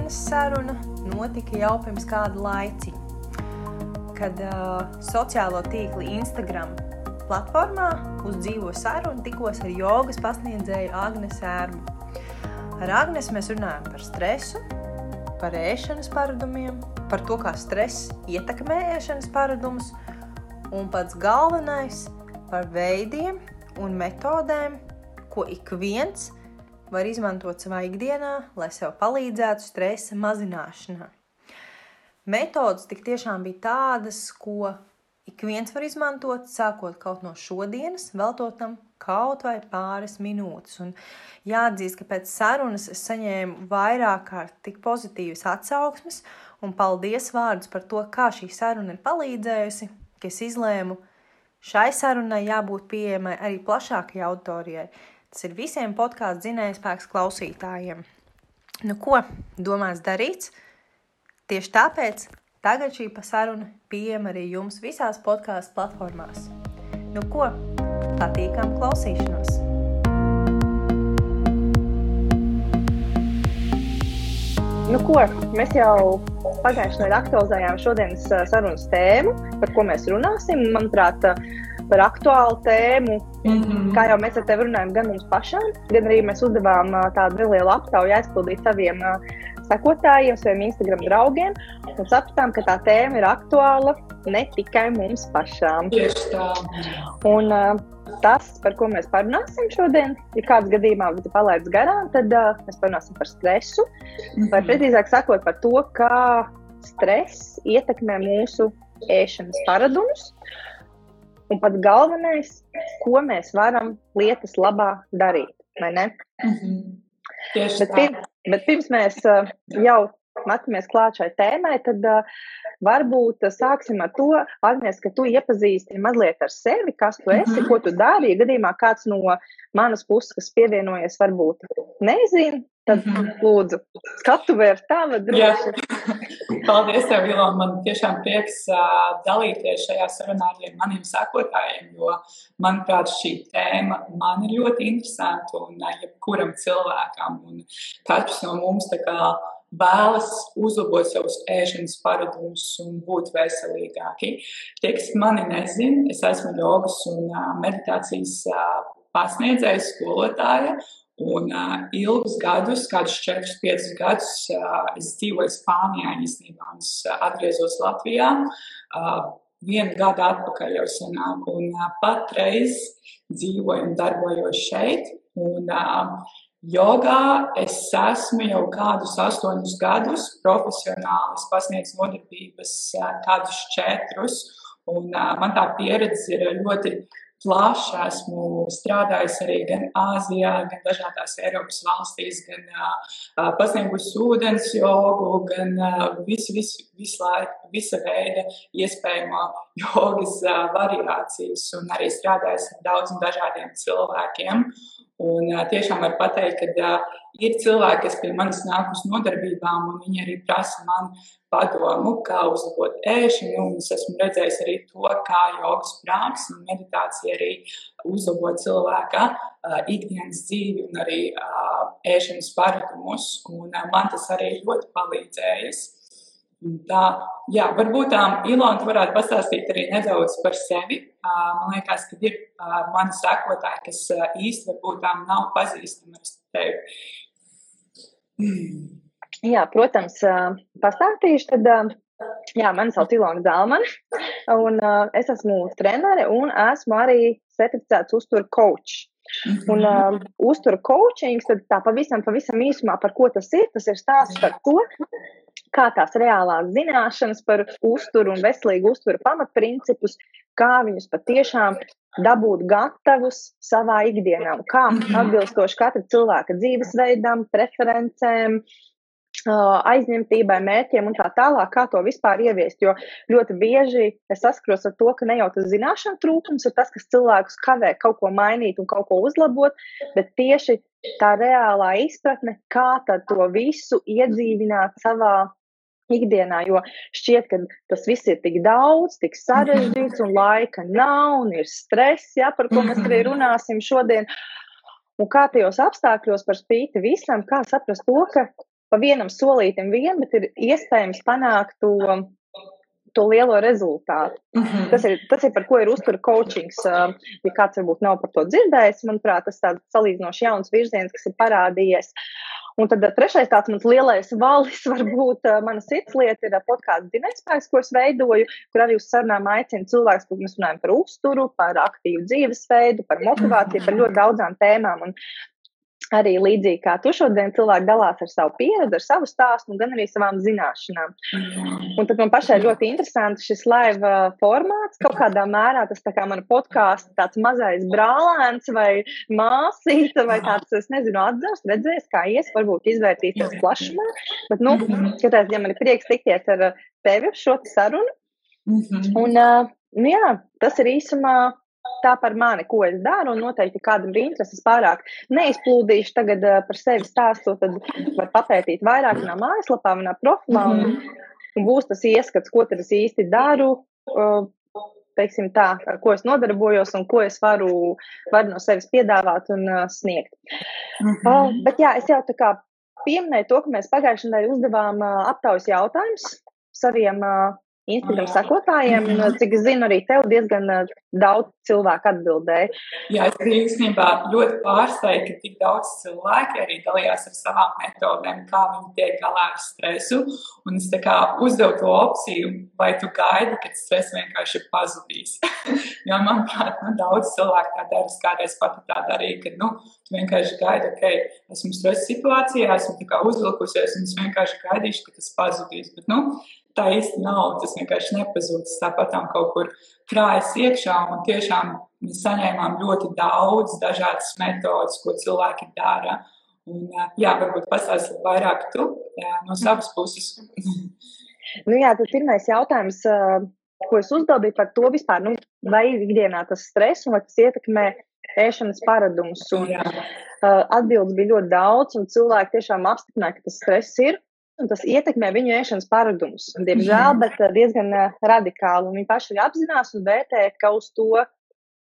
ka šodienas saruna notika jau pirms kāda laiciņa, kad uh, sociālo tīklu Instagram platformā uz dzīvo sarunu tikos ar jogas pasniedzēju Agnēs Ērmu. Ar Agnēs mēs runājam par stresu, par ēšanas paradumiem, par to, kā stress ietekmē ēšanas paradumus, un pats galvenais par veidiem un metodēm, ko ik viens var izmantot savā ikdienā, lai sev palīdzētu stresa mazināšanā. Metodas tik tiešām bija tādas, ko ik viens var izmantot, sākot kaut no šodienas, veltotam kaut vai pāris minūtes. Un jāatzīst, ka pēc sarunas es saņēmu vairāk kārt tik pozitīvas atsauksmes, un paldies vārdus par to, kā šī saruna ir palīdzējusi, ka es izlēmu šai sarunai jābūt pieejamai arī plašākajai auditorijai. Tas ir visiem podkāstu zinājumspēks klausītājiem. Nu, ko domās darīts? Tieši tāpēc tagad šī saruna pieejama arī jums visās podkāstu platformās. Nu, ko patīkam klausīšanos! Nu, ko, mēs jau pagājušajā nedēļā aktualizējām šodienas sarunas tēmu, par ko mēs runāsim. Manuprāt, par aktuālu tēmu, mm -hmm. kā jau mēs ar tevi runājam, gan mums pašām, gan arī mēs uzdevām tādu nelielu aptauju aizpildīt saviem sekotājiem, saviem Instagram draugiem. Un sapratām, ka tā tēma ir aktuāla ne tikai mums pašām. Tieši tā. Un, tas, par ko mēs parunāsim šodien, ja kāds gadījumā ir palaists garām, tad uh, mēs parunāsim par stresu. Mm -hmm. Vai precīzāk sakot, par to, kā stress ietekmē mūsu ēšanas paradumus. Un pats galvenais, ko mēs varam lietas labā darīt. Mm -hmm. Bet, pirms, bet pirms mēs uh, jau metamies klāt šai tēmai, tad uh, Varbūt sāksim ar to, Agnēs, ka tu iepazīsti mazliet ar sevi, kas tu esi, mm -hmm. ko tu dari. Ja gadījumā kāds no manas puses, kas pievienojies, varbūt nezina, tad mm -hmm. lūdzu, skatu vērt tava droši. Paldies, tev, Ilona. Man tiešām prieks uh, dalīties šajā sarunā ar maniem sekotājiem, jo, manuprāt, šī tēma man ir ļoti interesanta un uh, jebkuram cilvēkam. Un katrs no mums tā kā vēlas uzlabot savus ēšanas paradumus un būt veselīgāki. Tie, kas mani nezina, es esmu jogas un meditācijas pasniedzēja skolotāja. Un uh, ilgus gadus, kādus 4, 5 gadus, uh, es dzīvoju Spānijā, īstenībā, un es uh, atgriezos Latvijā. Uh, vienu gadu atpakaļ jau senāk, un uh, patreiz dzīvoju un darbojos šeit. Un, uh, Jogā es esmu jau kādus astoņus gadus profesionāli. Es pasniedzu nodarbības kādus četrus, un man tā pieredze ir ļoti plaša. Esmu strādājis arī gan Āzijā, gan dažādās Eiropas valstīs, gan uh, pasniegusi ūdens jogu, gan uh, visu, visu, visu laiku, visa veida iespējamo jogas uh, variācijas, un arī strādājis ar daudziem dažādiem cilvēkiem. Un tiešām var pateikt, ka ir cilvēki, kas pie manis nāk uz nodarbībām, un viņi arī prasa man padomu, kā uzlabot ēšanu. Es esmu redzējis arī to, kā jogas praksa un meditācija arī uzlabo cilvēka ikdienas dzīvi un arī ēšanas paradumus. Un man tas arī ļoti palīdzējis. Tā, jā, varbūt tā Ilona varētu pastāstīt arī nedaudz par sevi. Man liekas, ka ir mani sekotāji, kas īsti varbūt tām nav pazīstami ar tevi. Jā, protams, pastāstīšu. Tad, jā, mani sauc Ilona Zalmane, un es esmu trenere un esmu arī certificēts uzturu coach. Un uh, uzturu coaching, tad tā pavisam, pavisam īsumā par ko tas ir. Tas ir stāsts par to, kā tās reālās zināšanas par uzturu un veselīgu uzturu pamatprincipus, kā viņus patiešām dabūt gatavus savā ikdienā, kā atbilstoši katra cilvēka dzīvesveidam, preferencēm, aizņemtībai, mērķiem un tā tālāk, kā to vispār ieviest. Jo ļoti bieži es saskaros ar to, ka ne jau tas zināšanu trūkums ir tas, kas cilvēkus kavē kaut ko mainīt un kaut ko uzlabot, bet tieši tā reālā izpratne, kā to visu iedzīvināt savā ikdienā, jo šķiet, ka tas viss ir tik daudz, tik sarežģīts un laika nav un ir stress, ja, par ko mēs arī runāsim šodien. Un kā tajos apstākļos par spīti visam, kā saprast to, ka pa vienam solītam vien, bet ir iespējams panākt to, to lielo rezultātu. Mm -hmm. tas, ir, tas ir par ko ir uztura coachings. Ja kāds varbūt nav par to dzirdējis, manuprāt, tas ir salīdzinoši jauns virziens, kas ir parādījies. Un tad eh, trešais tāds mans lielais valis, varbūt uh, mana cits lieta ir uh, podkāsts Dienvidspēks, ko es veidoju, kur arī uz sarunām aicinu cilvēkus, kur mēs runājam par uzturu, par aktīvu dzīvesveidu, par motivāciju, par ļoti daudzām tēmām. Un arī līdzīgi kā tu šodien, cilvēki dalās ar savu pieredzi, ar savu stāstu, gan arī savām zināšanām. Un tad man pašai ļoti interesanti šis live uh, formāts. Kaut kādā mērā tas tā kā mana podkāsts, tāds mazais brālēns vai māsīte vai tāds, es nezinu, atzars, redzēs, kā ies, varbūt izvērtīsies plašumā. Bet, nu, katrā ziņā man ir prieks tikties ar uh, tevi šo sarunu. Mhm. Un, uh, nu jā, tas ir īsumā tā par mani, ko es daru, un noteikti kādam ir intereses pārāk neizplūdīšu tagad uh, par sevi stāstu, tad var papētīt vairāk manā mājaslapā, manā profilā, un, -hmm. un būs tas ieskats, ko tad es īsti daru, uh, teiksim tā, ar ko es nodarbojos un ko es varu, varu no sevis piedāvāt un uh, sniegt. Mm -hmm. uh, bet jā, es jau tā kā pieminēju to, ka mēs pagājušajā nedēļā uzdevām uh, aptaujas jautājumus saviem uh, Instagram sekotājiem. Cik es zinu, arī tev diezgan eh, daudz cilvēku atbildēja. Jā, es biju īstenībā ļoti pārsteigta, ka tik daudz cilvēki arī dalījās ar savām metodēm, kā viņi tiek galā ar stresu. Un es uzdevu to opciju, vai tu gaidi, kad stress vienkārši pazudīs. jo, manuprāt, nu, daudz cilvēku tā dara. Es kādreiz pati tā darīju, ka nu, tu vienkārši gaidi, ok, esmu stresa situācijā, esmu uzvilkusies un es vienkārši gaidīšu, ka tas pazudīs. Bet, nu, tā īsti nav. Tas vienkārši nepazūd. Tas tāpat kaut kur krājas iekšā. Un tiešām mēs saņēmām ļoti daudz dažādas metodas, ko cilvēki dara. Un, jā, varbūt pastāstīt vairāk tu jā, no savas puses. nu, jā, tad pirmais jautājums, ko es uzdevu, bija par to vispār, nu, vai ikdienā tas stress un vai tas ietekmē ēšanas paradumus. Un, uh, atbildes bija ļoti daudz, un cilvēki tiešām apstiprināja, ka tas stress ir un tas ietekmē viņu ēšanas paradumus. Diemžēl, bet eh, diezgan eh, radikāli. Viņi paši apzinās un vērtē, ka uz to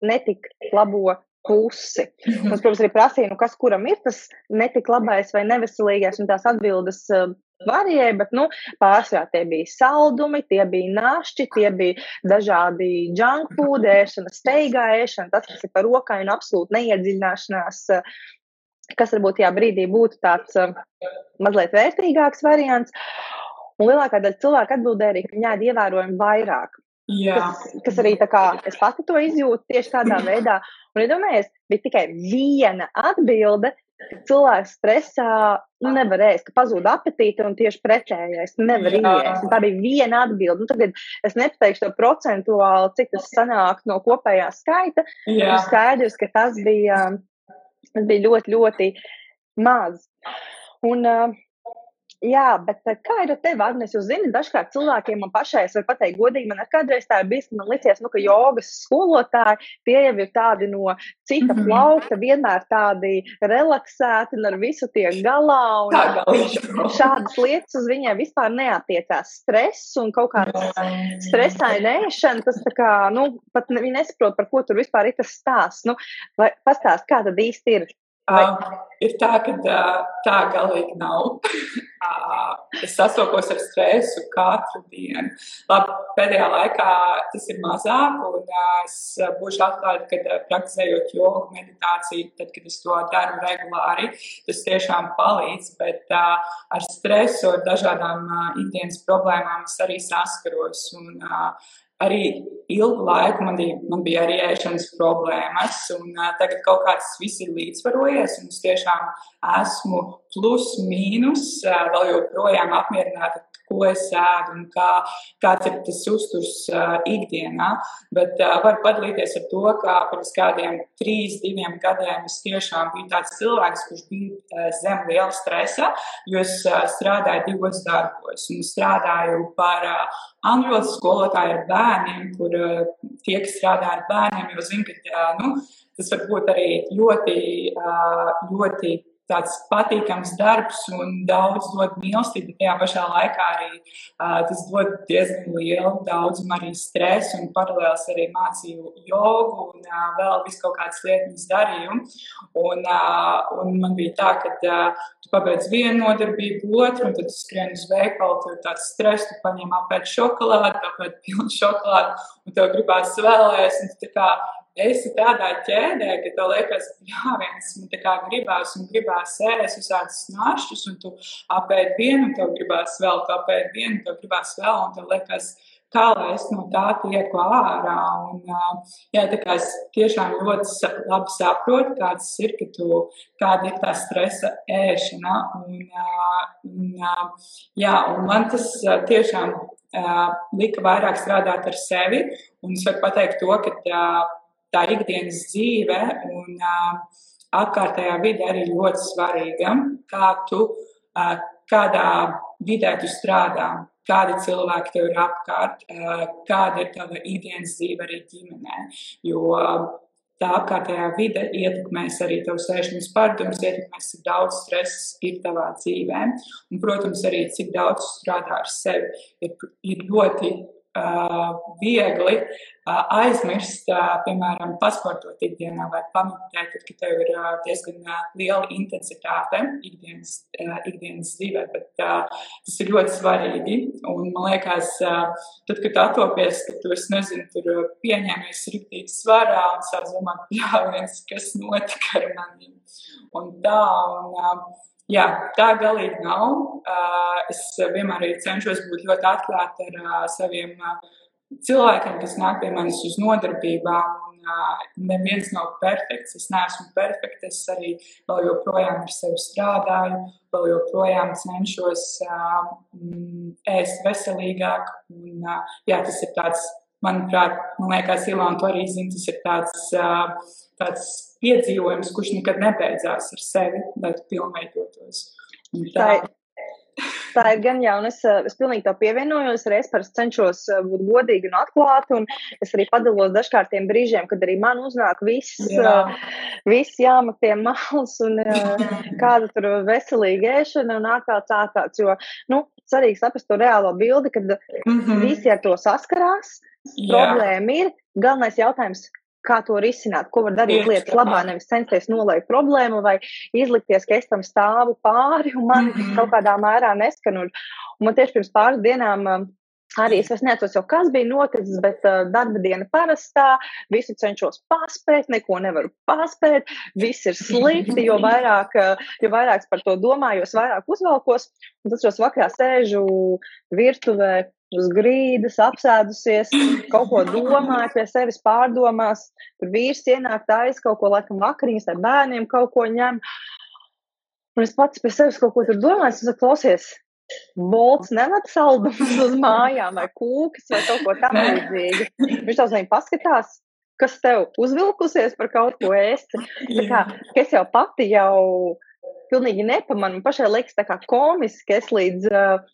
netik labo pusi. Mums, protams, arī prasīja, nu, kas kuram ir tas netik labais vai neveselīgais, un tās atbildes uh, varēja, bet nu, pārsvarā tie bija saldumi, tie bija našķi, tie bija dažādi junk food ēšana, steigā ēšana, tas, kas ir par rokai un absolūti neiedziļināšanās kas varbūt tajā brīdī būtu tāds uh, mazliet vērtīgāks variants. Un lielākā daļa cilvēku atbildēja arī, ka viņi ēd ievērojami vairāk. Jā. Kas, kas arī tā kā es pati to izjūtu tieši tādā veidā. Un, iedomājies, bija tikai viena atbilde, ka cilvēks stresā nevar ēst, ka pazūd apetīte un tieši pretējais nevar iet. Tā bija viena atbilde. Nu, tagad es nepateikšu to procentuāli, cik tas sanāk no kopējā skaita. Jā. Skaidrs, ka tas bija Tas bija ļoti, ļoti maz. Un, uh, Jā, bet kā ir ar tevi, Agnēs? Jūs zināt, dažkārt cilvēkiem man pašai, es varu pateikt, godīgi, man kādreiz tā ir bijis, ka man licies, nu, ka jogas skolotāji, tie jau ir tādi no cita mm -hmm. plaukta, vienmēr tādi relaksēti un ar visu tiek galā. Un šādas lietas uz viņiem vispār neatiecās. Stress un kaut kāds stresainēšana, tas tā kā, nu, pat viņi nesaprot, par ko tur vispār ir tas stāsts. Nu, vai pastāst, kā tad īsti ir? Uh, ir tā, ka uh, tā galīgi nav. uh, es sastopos ar stresu katru dienu. Labi, pēdējā laikā tas ir mazāk, un uh, es būšu atklāta, ka uh, praktizējot jogu, meditāciju, tad, kad es to daru regulāri, tas tiešām palīdz. Bet uh, ar stresu, ar dažādām uh, ikdienas problēmām es arī saskaros. Un, uh, arī ilgu laiku man bija, man bija arī ēšanas problēmas, un uh, tagad kaut kā tas viss ir līdzsvarojies, un es tiešām esmu plus mīnus uh, vēl joprojām apmierināta ko es ēdu un kā, kāds ir tas uzturs uh, ikdienā. Bet uh, var padalīties ar to, ka pirms kādiem trīs, diviem gadiem es tiešām biju tāds cilvēks, kurš bija uh, zem liela stresa, jo es uh, strādāju divos darbos. Un strādāju par uh, angļu skolotāju ar bērniem, kur uh, tie, kas strādā ar bērniem, jau zina, ka uh, nu, tas var būt arī ļoti, uh, ļoti tāds patīkams darbs un daudz dod mīlestību. Tajā pašā laikā arī uh, tas dod diezgan lielu daudzumu arī stresu un paralēlis arī mācīju jogu un uh, vēl visu kaut kādas lietas darīju. Un, uh, un man bija tā, ka uh, tu pabeidz vienu nodarbību, otru, un tad tu skrieni uz veikalu, tur ir tāds stress, tu paņem apēd šokolādi, apēd pilnu šokolādi, un tev gribās vēlēs, un tu tā kā esi tādā ķēdē, ka tev liekas, jā, viens man tā kā gribās un gribās ēst visādus nāšķus, un tu apēd vienu, tev gribās vēl, tu apēd vienu, tev gribās vēl, un tev liekas, kā lai es no tā tieku ārā. Un, jā, tā kā es tiešām ļoti labi saprotu, kāds ir, ka tu, kāda ir tā stresa ēšana. Un, un, jā, un man tas tiešām lika vairāk strādāt ar sevi, un es varu pateikt to, ka tā ikdienas dzīve un uh, apkārtējā vide arī ļoti svarīga. Kā tu, uh, kādā vidē tu strādā, kādi cilvēki tev ir apkārt, uh, kāda ir tava ikdienas dzīve arī ģimenē. Jo tā apkārtējā vide ietekmēs arī tavu sēšanas pārdomas, ietekmēs, cik daudz stresa ir tavā dzīvē. Un, protams, arī cik daudz strādā ar sevi. Ir, ir ļoti viegli aizmirst, piemēram, pasportot ikdienā vai pamatēt, kad tev ir diezgan liela intensitāte ikdienas, ikdienas dzīvē, bet tas ir ļoti svarīgi. Un man liekas, tad, kad tu atopies, ka tu, es nezinu, tur pieņēmies riktīgi svarā un sāc domāt, jā, viens, kas notika ar maniem. Un tā, un, Jā, tā galīgi nav. Es vienmēr cenšos būt ļoti atklāta ar saviem cilvēkiem, kas nāk pie manis uz nodarbībām. Neviens nav perfekts. Es neesmu perfekts. Es arī vēl joprojām ar sevi strādāju, vēl joprojām cenšos ēst veselīgāk. Un, jā, tas ir tāds, manuprāt, man liekas, Ilona to arī zina. Tas ir tāds tāds piedzīvojums, kurš nekad nebeidzās ar sevi, lai tu pilnveidotos. Tā, tā ir gan jau, un es, es pilnīgi to pievienojos. Arī es parasti cenšos būt godīga un atklāta, un es arī padalos dažkārt tiem brīžiem, kad arī man uznāk viss, Jā. Viss jāmat pie malas, un kāda tur veselīga ēšana un ārkārtas ārkārtas. Jo, nu, svarīgi saprast to reālo bildi, kad mm -hmm. visi ar to saskarās. Jā. Problēma ir. Galvenais jautājums, kā to risināt, ko var darīt Tieši lietas labā, nevis censties nolaikt problēmu vai izlikties, ka es tam stāvu pāri un man mm -hmm. kaut kādā mērā neskan. Un, un man tieši pirms pāris dienām um, Arī es vairs neatceros, jau kas bija noticis, bet uh, darba diena parastā, visu cenšos paspēt, neko nevaru paspēt, viss ir slikti, jo vairāk, uh, jo vairāk par to domāju, jo vairāk uzvalkos. Un tas, kas vakarā sēžu virtuvē, uz grīdas, apsēdusies, kaut ko domājot, pie sevis pārdomās. Tur vīrs ienāk tais kaut ko, laikam, vakariņas ar bērniem kaut ko ņem. Un es pats pie sevis kaut ko tur domāju, es saku, klausies, Bolts nemet saldumus uz mājām vai kūkas vai kaut ko tamlīdzīgu. Viņš tā uzmanīgi paskatās, kas tev uzvilkusies par kaut ko ēst. Kā, es jau pati jau pilnīgi nepamanu, pašai liekas tā kā komiski, es līdz uh,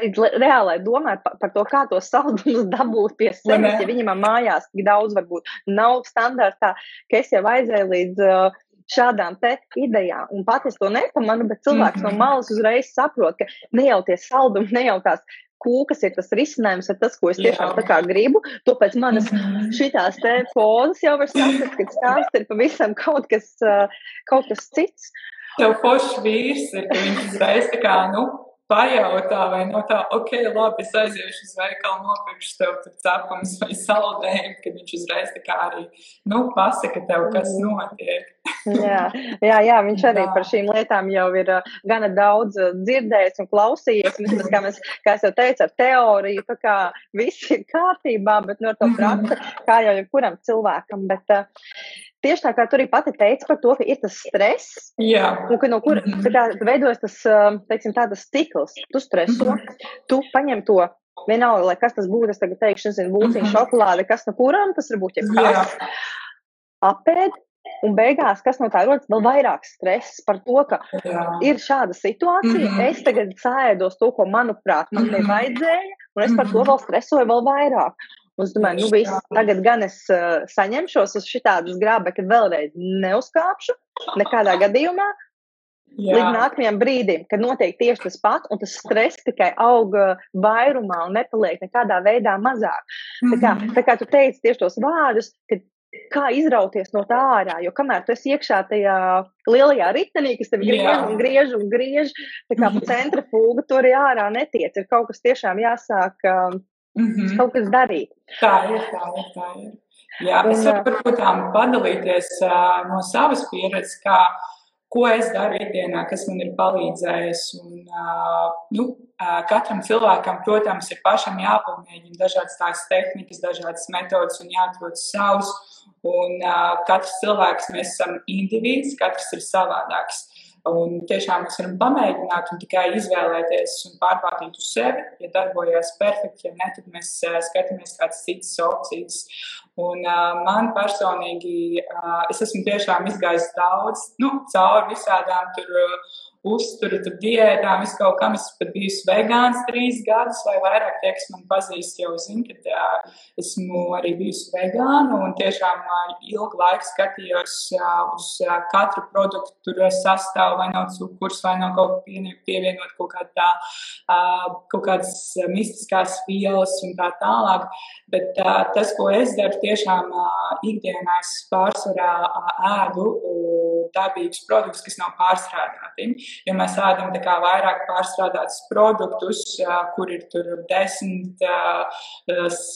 reālai domai par, par to, kā tos saldumus dabūt pie sevis. Ja viņam mājās tik daudz varbūt nav standartā, ka es jau aizēju līdz uh, šādām te idejām. Un pat es to nepamanu, bet cilvēks mm -hmm. no malas uzreiz saprot, ka ne jau tie saldumi, ne jau tās kūkas ir tas risinājums, ir tas, ko es tiešām tā kā gribu. To pēc manas -hmm. šitās te pozas jau var saprast, ka stāsts ir pavisam kaut kas, kaut kas cits. Tev foršs vīrs ir, ka viņš uzreiz tā kā, nu, pajautā, vai no tā, ok, labi, es aiziešu uz veikalu, nopirkšu tev tur cepums vai saldējumu, kad viņš uzreiz tā kā arī, nu, pasaka tev, kas mm. notiek. jā, jā, jā, viņš arī jā. par šīm lietām jau ir uh, gana daudz uh, dzirdējis un klausījies. Vismaz, kā, mēs, kā es jau teicu, ar teoriju, tā kā viss ir kārtībā, bet no to praksi, kā jau jebkuram cilvēkam. Bet, uh, Tieši tā kā tu arī pati teici par to, ka ir tas stress, Jā. un ka no kura mm -hmm. veidojas tas, teiksim, tādas cikls. Tu streso, mm -hmm. tu paņem to vienalga, lai kas tas būtu, es tagad teikšu, nezinu, būtiņu mm -hmm. šokolāde, kas no kurām tas var būt, kas. Apēd, Un beigās, kas no tā rodas, vēl vairāk stresa par to, ka Jā. ir šāda situācija. Mm -hmm. Es tagad sēdos to, ko, manuprāt, man mm -hmm. nevajadzēja, un es par to vēl stresoju vēl vairāk. Es domāju, nu viss, tagad gan es uh, saņemšos uz šitādas grābe, kad vēlreiz neuzkāpšu nekādā gadījumā. Jā. Līdz nākamajam brīdim, kad notiek tieši tas pats, un tas stress tikai auga vairumā un nepaliek nekādā veidā mazāk. Mm -hmm. tā, kā, mhm. tā kā tu teici tieši tos vārdus, ka kā izrauties no tā ārā. Jo kamēr tu esi iekšā tajā lielajā ritenī, kas tev griež un griež un griež, tā kā pa centra fūga, tur arī ārā netiec. Ir kaut kas tiešām jāsāk um, mm -hmm. kaut kas darīt. Tā ir, tā ir, tā ir. Jā, un, es varu varbūt padalīties uh, no savas pieredzes, kā ko es daru ikdienā, kas man ir palīdzējis. Un, uh, nu, uh, katram cilvēkam, protams, ir pašam jāpamēģina dažādas tās tehnikas, dažādas metodas un jāatrod savus. Un uh, katrs cilvēks, mēs esam indivīds, katrs ir savādāks. Un tiešām mēs varam pamēģināt un tikai izvēlēties un pārbaudīt uz sevi. Ja darbojas perfekti, ja ne, tad mēs uh, skatāmies kādas citas opcijas. Un uh, man personīgi, uh, es esmu tiešām izgājis daudz, nu, cauri visādām tur. Uh, uzturu, tur diētām, visu kaut kam. Es pat biju vegāns trīs gadus vai vairāk. Tie, kas man pazīst, jau zina, ka tā, esmu arī bijusi vegāna un tiešām ilgu laiku skatījos uz katru produktu sastāvu, vai nav cukurs, vai nav kaut kā pievienot kaut, kā tā, kaut kādas mistiskās vielas un tā tālāk. Bet tas, ko es daru, tiešām ikdienā es pārsvarā ēdu dabīgus produktus, kas nav pārstrādāti. Ja mēs ēdam vairāk pārstrādātus produktus, kur ir desmit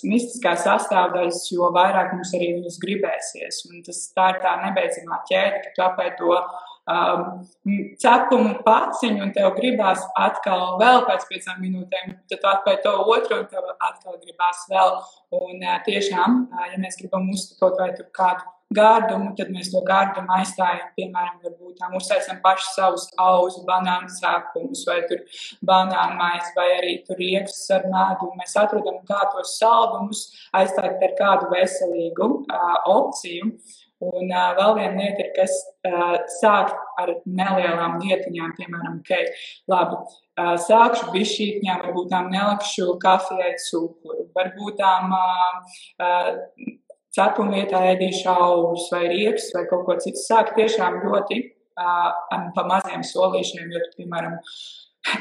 mistiskās sastāvdaļas, jo vairāk mums arī viņus gribēsies. Un tas tā ir tā nebeidzamā ķēde, ka tu apēd to um, cepumu paciņu, un tev gribās atkal vēl pēc piecām minūtēm, tad tu atpēj to otru, un tev atkal gribās vēl. Un uh, tiešām, uh, ja mēs gribam kaut vai kādu gārdumu, tad mēs to gārdumu aizstājam, piemēram, varbūt tā uztaisam paši savus auzu, banānu sākumus, vai tur banānu maizi, vai arī tur riepas ar mēdu. Mēs atrodam, kā tos saldumus aizstāt ar kādu veselīgu uh, opciju. Un uh, vēl viena lieta ir, kas uh, sākt ar nelielām lietiņām, piemēram, ok, labi, uh, sākšu bišķītņām, varbūt tām nelikšu kafijai cukuru, varbūt tām uh, uh, cepuma vietā ēdīšu augļus vai riepas vai kaut ko citu. Sāk tiešām ļoti uh, pa maziem solīšiem, jo, piemēram,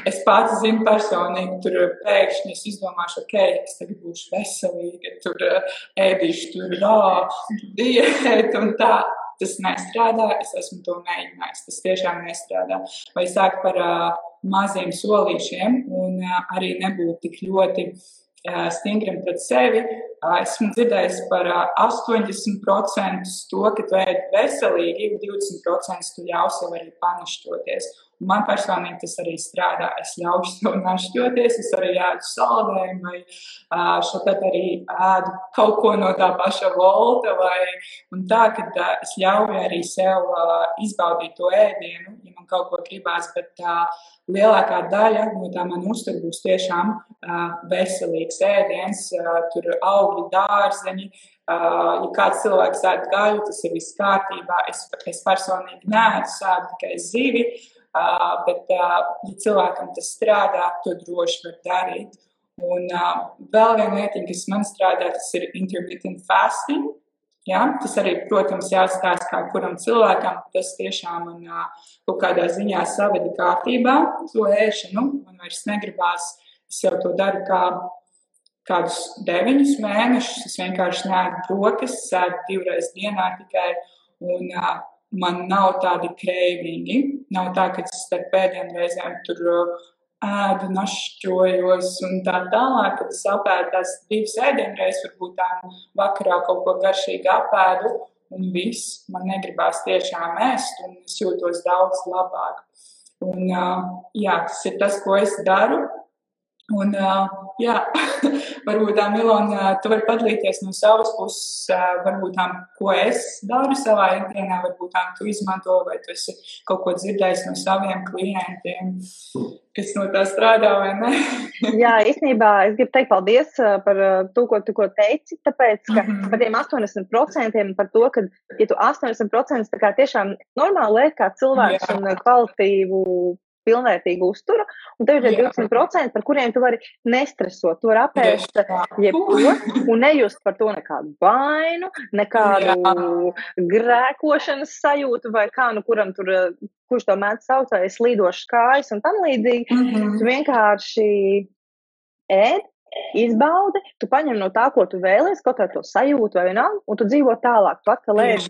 es pats zinu personīgi, tur pēkšņi es izdomāšu, ok, es tagad būšu veselīga, tur uh, ēdīšu tur rāpu, diētu un tā. Tas nestrādā, es esmu to mēģinājis. Tas tiešām nestrādā. Vai sākt par uh, maziem solīšiem un uh, arī nebūt tik ļoti uh, stingri pret sevi. Esmu dzirdējis par 80% to, ka tu ēd veselīgi, 20% tu ļaus sev arī panišķoties. Un man personīgi tas arī strādā. Es ļaušu sev našķoties, es arī ēdu saldējumu, vai šeit arī ēdu kaut ko no tā paša volta, vai tā, ka es ļauju arī sev izbaudīt to ēdienu, ja man kaut ko gribās, bet lielākā daļa no tā man uztur būs tiešām veselīgs ēdiens, tur augļi, dārzeņi. Uh, ja kāds cilvēks ēd gaļu, tas ir viss kārtībā. Es, es personīgi neēdu sādu tikai zivi, Uh, bet, uh, ja cilvēkam tas strādā, to droši var darīt. Un uh, vēl viena lieta, kas man strādā, tas ir intermittent fasting. Ja? Tas arī, protams, jāstāsta kā kuram cilvēkam. Tas tiešām uh, kaut kādā ziņā saveda kārtībā to ēšanu. Man vairs negribās, es jau to daru kā kādus deviņus mēnešus. Es vienkārši nēdu brokastis, sēdu divreiz dienā tikai. Un, uh, man nav tādi krēvingi. Nav tā, ka es pēdējām reizēm tur uh, ēdu, našķojos un tā tālāk, kad es apēdu tās divas ēdienreizes, varbūt tā vakarā kaut ko garšīgu apēdu, un viss man negribās tiešām ēst, un es jūtos daudz labāk. Un, jā, tas ir tas, ko es daru. Un, jā, varbūt tā, Milona, tu vari padalīties no savas puses, varbūt tā, ko es daru savā ikdienā, varbūt tā, tu izmanto, vai tu esi kaut ko dzirdējis no saviem klientiem, kas no tā strādā vai ne. jā, īstenībā es gribu teikt paldies par to, ko tu ko teici, tāpēc, ka mm -hmm. par tiem 80% par to, ka, ja tu 80% tā kā tiešām normāli liek kā cilvēks jā. un kvalitīvu pilnvērtīgu uzturu, un tev ir tie 20%, par kuriem tu vari nestresot, tu vari apēst jebko un nejust par to nekādu vainu, nekādu Jā. grēkošanas sajūtu vai kā, nu kuram tur, kurš to mēdz saukt, vai es līdošu kājas un tam līdzīgi. Mm -hmm. Tu vienkārši ēd, izbaudi, tu paņem no tā, ko tu vēlies, kaut kā to sajūtu vai vienalga, un tu dzīvo tālāk. Tu atkal ēd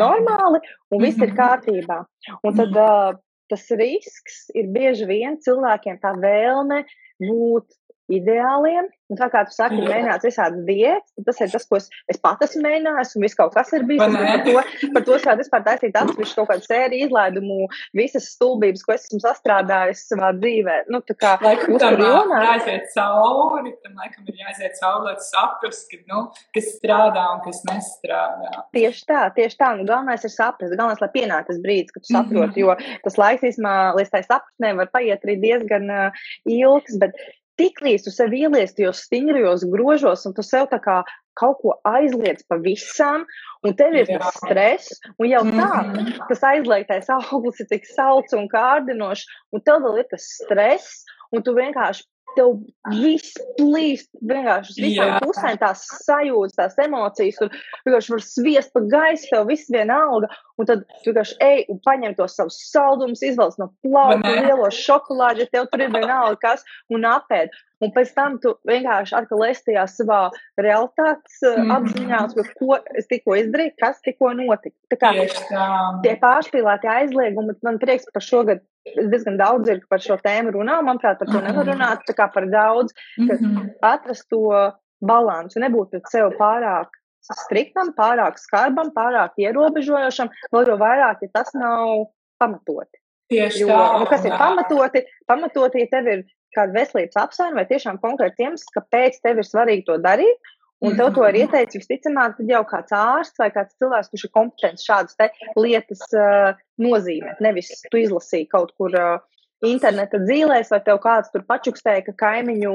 normāli, un viss ir mhm. kārtībā. Un tad uh, tas risks ir bieži vien cilvēkiem tā vēlme būt ideāliem. Un tā kā tu saki, ir mēģināts visādas diētas, tas ir tas, ko es, es pat esmu mēģinājis, un viss kaut kas ir bijis. Par to, par to es varētu vispār taisīt atsevišķu kaut kādu sēriju izlaidumu, visas stulbības, ko esmu sastrādājis savā dzīvē. Nu, tā kā laikam tam jomā. jāiziet cauri, tam laikam ir jāiziet cauri, lai saprast, ka, nu, kas strādā un kas nestrādā. Tieši tā, tieši tā. Nu, galvenais ir saprast, galvenais, lai pienāk tas brīdis, kad tu saproti, mm -hmm. jo tas laiks, īsumā, līdz tai sapratnē var paiet arī diezgan uh, ilgs, bet tiklīdz tu sev ieliec tajos stingrajos grožos, un tu sev tā kā kaut ko aizliedz pavisam, un tev ir tas stress, un jau tā, mhm. tas aizliegtais auglis ir tik salds un kārdinošs, un tev vēl ir tas stress, un tu vienkārši tev viss plīst vienkārši uz visām pusēm, tās sajūtas, tās emocijas, un vienkārši var sviest pa gaisu, tev viss vienalga, un tad tu vienkārši ej un paņem tos savus saldumus, izvelc no plauka lielo šokolādi, ja tev tur ir vienalga kas, un apēd. Un pēc tam tu vienkārši atkal esi tajā savā realitātes mm. apziņā, ko es tikko izdarīju, kas tikko notika. Tā kā tā. tie pārspīlētie aizliegumi, man prieks par šogad diezgan daudz ir par šo tēmu runā. Manuprāt, par to mm. nevar runāt par daudz, mm -hmm. atrast to balansu, nebūt pret sevi pārāk striktam, pārāk skarbam, pārāk ierobežojošam, vēl jau vairāk, ja tas nav pamatoti. Tieši jo, tā. Nu, kas ir pamatoti? Pamatoti, ja tev ir kāda veselības apsvēruma vai tiešām konkrēts iemesls, kāpēc tev ir svarīgi to darīt. Un tev to ir ieteicis visticamāk, tad jau kāds ārsts vai kāds cilvēks, kurš ir kompetents šādas lietas uh, nozīmēt. Nevis tu izlasīji kaut kur uh, interneta dzīvēs, vai tev kāds tur pačukstēja, ka kaimiņu,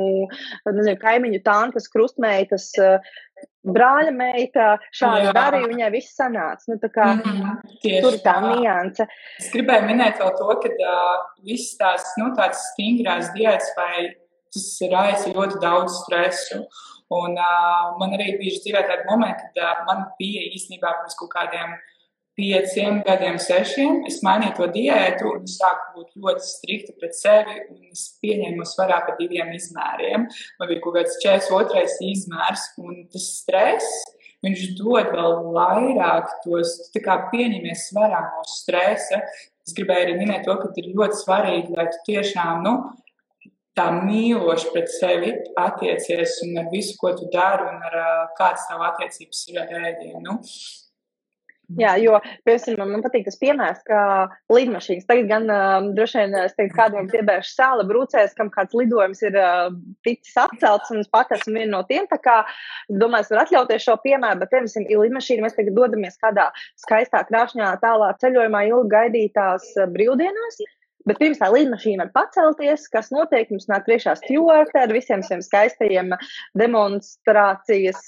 nezinu, kaimiņu tankas, krustmeitas, brāļa meita šādi darīja, viņai viss sanāca. Nu, tā kā mm tur tā nianse. Es gribēju minēt vēl to, ka uh, viss tās, nu, tāds stingrās diētas vai tas raisa ļoti daudz stresu. Un uh, man arī bija dzīvē tādi momenti, kad uh, man bija īstenībā pirms kaut kādiem pieciem gadiem, sešiem, es mainīju to diētu un sāku būt ļoti strikta pret sevi. Es pieņēmu svarā pa diviem izmēriem. Man bija kaut kāds 42 izmērs, un tas stress. Viņš dod vēl vairāk tos, tā kā pieņemies svarā no stresa. Es gribēju arī minēt to, ka ir ļoti svarīgi, lai tu tiešām, nu, tā mīloši pret sevi attiecies un ar visu, ko tu dari, un ar kādas tavu attiecības ir ar ēdienu. Nu, Jā, jo, piemēram, man patīk tas piemērs, ka lidmašīnas tagad gan uh, droši vien, es teiktu, kādam piebērš sāla brūcēs, kam kāds lidojums ir uh, ticis atcelts, un es pat esmu viena no tiem, tā kā, domāju, es varu atļauties šo piemēru, bet, piemēram, ir lidmašīna, mēs tagad dodamies kādā skaistā krāšņā tālā ceļojumā ilgi gaidītās uh, brīvdienās. Bet pirms tā līnija var pacelties, kas notiek, mums nāk priekšā stūra ar visiem šiem skaistajiem demonstrācijas,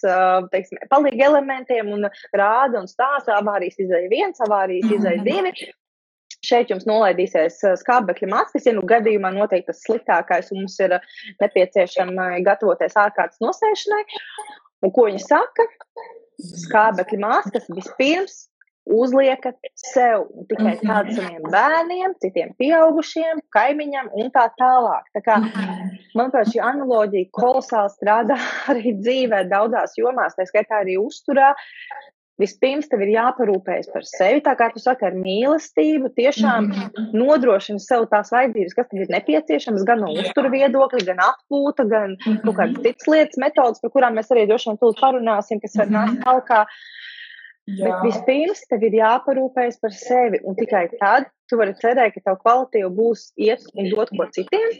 teiksim, palīga elementiem un rāda un stāsta avārijas izēja viens, avārijas izēja divi. Šeit jums nolaidīsies skābekļa maskas, ja nu gadījumā notiek tas sliktākais, un mums ir nepieciešama gatavoties ārkārtas nosēšanai. Un ko viņi saka? Skābekļa maskas vispirms uzliekat sev tikai mhm. tādu saviem bērniem, citiem pieaugušiem, kaimiņam un tā tālāk. Tā kā, mhm. manuprāt, šī analoģija kolosāli strādā arī dzīvē daudzās jomās, tā skaitā arī uzturā. Vispirms tev ir jāparūpējas par sevi, tā kā tu saki, ar mīlestību, tiešām -hmm. nodrošina sev tās vajadzības, kas tev ir nepieciešamas, gan no uzturu viedokļa, gan atpūta, gan kaut kādas citas lietas, metodas, par kurām mēs arī droši vien tūlīt parunāsim, kas var nākt tālāk. Jā. Bet vispirms tev ir jāparūpējas par sevi, un tikai tad tu vari cerēt, ka tev kvalitīvi būs iet un dot ko citiem,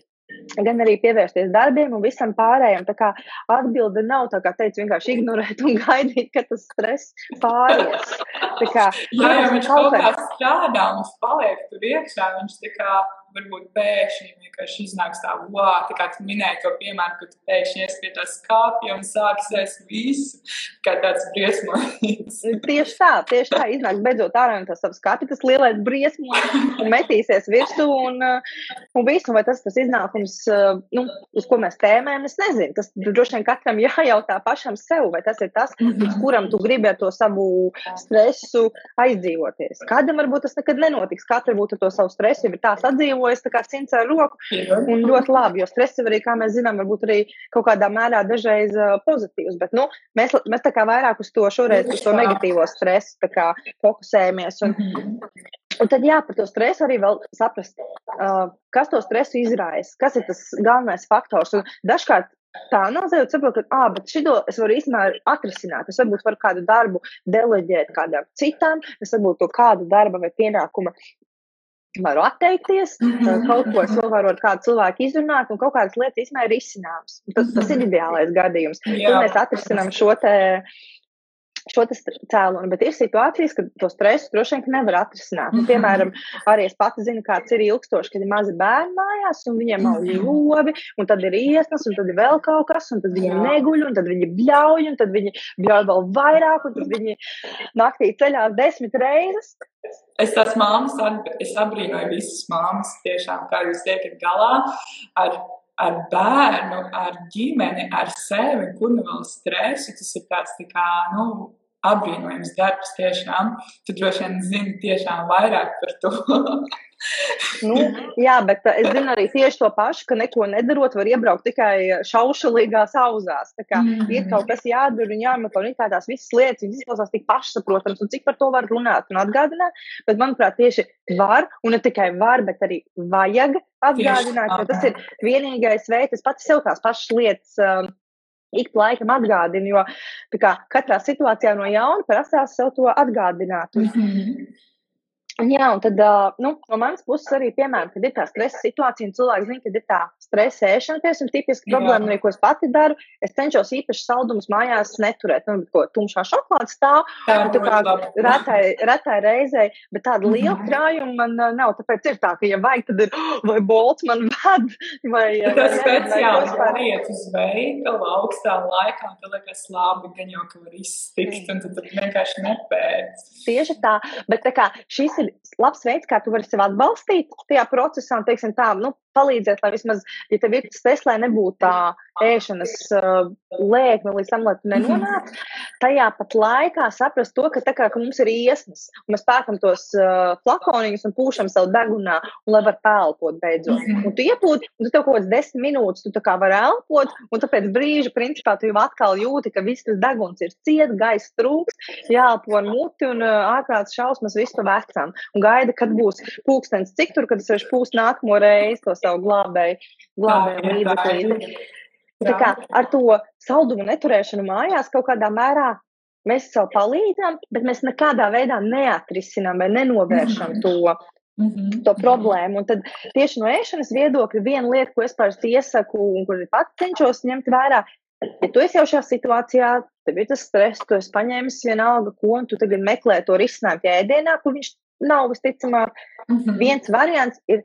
gan arī pievērsties darbiem un visam pārējiem. Tā kā atbilde nav tā, kā teicu, vienkārši ignorēt un gaidīt, ka tas stress pāries. Tā kā, jā, jā, viņš kaut kā strādā, mums paliek tur iekšā, viņš tā kā varbūt pēkšņi vienkārši iznāks tā, wow, tā kā tu minēji to piemēru, ka tu pēkšņi ies pie tā skāpja un sāks ēst visu, kā tāds briesmonis. tieši tā, tieši tā, iznāks beidzot ārā no tas savs skāpja, tas lielais briesmonis un metīsies virsū un, un visu, vai tas tas iznākums, nu, uz ko mēs tēmējam, es nezinu, tas droši vien katram jājautā pašam sev, vai tas ir tas, uz kuram tu gribi ar to savu stresu aizdzīvoties. Kādam varbūt tas nekad nenotiks, katra būtu to savu stresu, ir tās atdzīvojis, kā simts ar roku, un ļoti labi, jo stress jau arī, kā mēs zinām, varbūt arī kaut kādā mērā dažreiz pozitīvs, bet, nu, mēs, mēs tā kā vairāk uz to šoreiz, uz to negatīvo stresu, fokusējamies, un, Un tad jā, par to stresu arī vēl saprast, uh, kas to stresu izraisa, kas ir tas galvenais faktors. Un dažkārt tā analizējot, saprotu, ka, ah, bet šito es varu īstenībā atrisināt. Es varbūt varu kādu darbu deleģēt kādam citam, es varbūt to kādu darba vai pienākumu varu atteikties, -hmm. kaut ko es vēl varu ar kādu cilvēku izrunāt, un kaut kādas lietas īstenībā ir izcināmas. Tas, tas ir ideālais gadījums. Tad mēs atrisinām šo te šo cēloni, bet ir situācijas, kad to stresu droši vien nevar atrisināt. Nu, piemēram, arī es pati zinu, kāds ir ilgstoši, kad ir mazi bērni mājās, un viņiem nav ļobi, un tad ir iesnas, un tad ir vēl kaut kas, un tad viņi neguļ, un tad viņi bļauj, un tad viņi bļauj vēl vairāk, un tad viņi naktī ceļās desmit reizes. Es tās māmas, es abrīnoju visas māmas, tiešām, kā jūs tiekat galā ar ar bērnu, ar ģimeni, ar sevi, kur nu vēl stresu. Tas ir tāds tā kā, nu, apbrīnojams darbs tiešām. Tu droši vien zini tiešām vairāk par to. nu, jā, bet uh, es zinu arī tieši to pašu, ka neko nedarot, var iebraukt tikai šaušalīgās auzās. Tā kā mm. ir kaut kas jādara un jāmeklē, un kā tās visas lietas, izklausās tik pašsaprotams, un cik par to var runāt un atgādināt. Bet, manuprāt, tieši var, un ne tikai var, bet arī vajag atgādināt, jo tas ir vienīgais veids, es pats sev tās pašas lietas. Um, ik pa laikam atgādina, jo kā, katrā situācijā no jauna prasās sev to atgādināt. Un, mm -hmm. Jā, un tad nu, no manas puses arī, piemēram, kad ir tā stresa situācija, un cilvēki zina, ka ir tā stresa ēšana, piemēram, tipiski problēma, arī, ko es pati daru. Es cenšos īpaši saldumus mājās neturēt, nu, ko tumšā šokolāde stāv, tā, tā kā retai, retai reizei, bet tāda mhm. liela krājuma man nav, tāpēc ir tā, ka, ja vajag, tad ir, vai bolts man ved, vai. Tas speciāli iet uz veikalu augstā laikā, un tad liekas labi, gan jau, ka var izstikt, un tad vienkārši nepēc. Tieši tā, bet tā kā šis ir labs veids, kā tu vari sevi atbalstīt tajā procesā, un, teiksim, tā, nu, palīdzēt, lai vismaz, ja tev ir tas tests, lai nebūtu tā ēšanas uh, lēkme līdz tam, lai tu nenonāc, tajā pat laikā saprast to, ka tā kā ka mums ir iesnas, un mēs pērkam tos uh, flakoniņus un pūšam sev degunā, un lai var pelpot beidzot. Mhm. Un tu iepūt, un tu tev kaut kāds desmit minūtes, tu tā kā var elpot, un tāpēc brīža, principā, tu jau atkal jūti, ka viss tas deguns ir ciet, gaisa trūks, jāelpo ar muti un uh, ārkārtas šausmas visu vecam. Un gaida, kad būs pūkstens cik tur, kad es vairs pūst nākamo reizi tos savu glābēju, glābēju līdzekli. Tā kā ar to saldumu neturēšanu mājās kaut kādā mērā mēs sev palīdzam, bet mēs nekādā veidā neatrisinām vai nenovēršam to. Mm -hmm. To problēmu. Un tad tieši no ēšanas viedokļa viena lieta, ko es parasti iesaku un kur pats cenšos ņemt vērā, ja tu esi jau šajā situācijā, tev ir tas stress, tu esi paņēmis vienalga, ko, un tu tagad meklē to risinājumu ēdienā, kur viņš nav visticamāk. Mm -hmm. Viens variants ir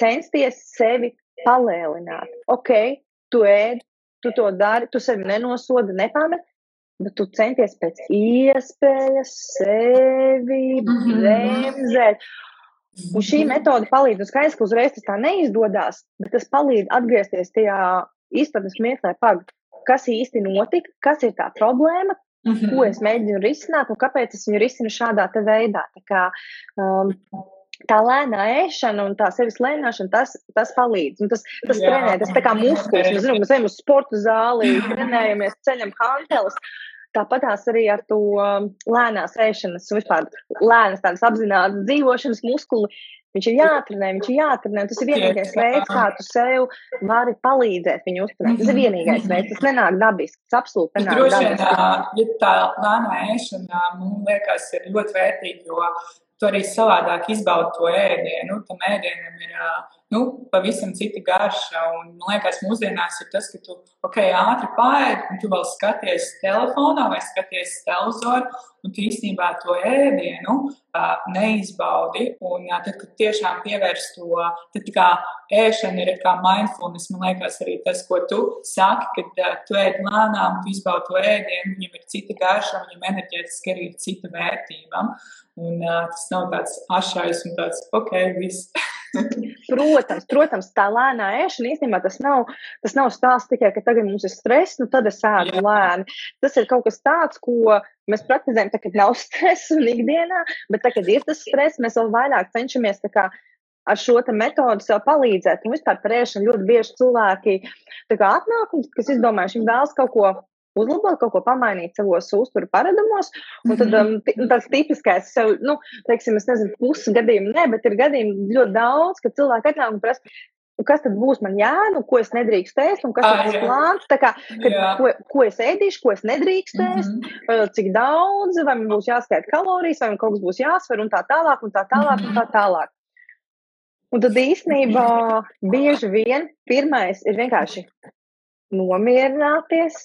censties sevi palēlināt. Ok, tu ēd, tu to dari, tu sevi nenosodi, nepamet, bet tu centies pēc iespējas sevi mhm. bremzēt. Un šī metode palīdz, un skaidrs, ka uzreiz tas tā neizdodas, bet tas palīdz atgriezties tajā izpratnes mieklē, pag, kas īsti notika, kas ir tā problēma, ko es mēģinu risināt un kāpēc es viņu risinu šādā veidā. Tā kā, um, tā lēnā ēšana un tā sevis lēnāšana, tas, tas palīdz. Un tas tas Jā, trenē, tas tā kā muskulis. Mēs zinām, mēs ejam uz sporta zāli, trenējamies, ceļam hanteles. Tāpatās arī ar to um, lēnās ēšanas, vispār lēnas tādas apzinātas dzīvošanas muskuli. Viņš ir jāatrenē, viņš ir jāatrenē. Tas ir vienīgais veids, kā tu sev vari palīdzēt viņu uzturēt. Tas ir vienīgais veids, tas nenāk dabiski. Tas absolūti nenāk Droši, dabiski. Ja tā lēnā ēšana, man liekas, ir ļoti vērtīga, jo tu arī savādāk izbaudi to ēdienu. Tam ēdienam ir nu, pavisam cita garša. Un, man liekas, mūsdienās ir tas, ka tu ok, ātri pāri, un tu vēl skaties telefonā vai skaties televizoru, un tu īstenībā to ēdienu uh, neizbaudi. Un uh, tad, kad tiešām pievērst to, tad kā ēšana ir kā mindfulness, man liekas, arī tas, ko tu saki, kad uh, tu ēd lēnām, tu izbaudi to ēdienu, viņam ir cita garša, viņam enerģētiski arī ir cita vērtība. Un uh, tas nav tāds ašais un tāds, ok, viss. protams, protams, tā lēnā ēšana īstenībā tas nav, tas nav stāsts tikai, ka tagad mums ir stress, nu tad es ēdu lēni. Tas ir kaut kas tāds, ko mēs praktizējam, tad, kad nav stresa un ikdienā, bet tagad, kad ir tas stress, mēs vēl vairāk cenšamies tā kā ar šo metodu sev palīdzēt. Un vispār par ēšanu ļoti bieži cilvēki atnāk, un, kas izdomājuši, viņi vēlas kaut ko uzlabot, kaut ko pamainīt savos uzturu paradumos. Un tad um, tāds tipiskais, sev, nu, teiksim, es nezinu, pusi gadījumu, ne, bet ir gadījumi ļoti daudz, ka cilvēki atnāk un prasa. Kas tad būs man jānu, ko es nedrīkstu ēst, un kas ah, ir plāns? Kā, kad, ko, ko es ēdīšu, ko es nedrīkstu ēst, mm -hmm. cik daudz, vai man būs jāskaita kalorijas, vai man kaut kas būs jāsver, un tā tālāk, un tā tālāk, un tā tālāk. Un tad īstenībā bieži vien pirmais ir vienkārši nomierināties,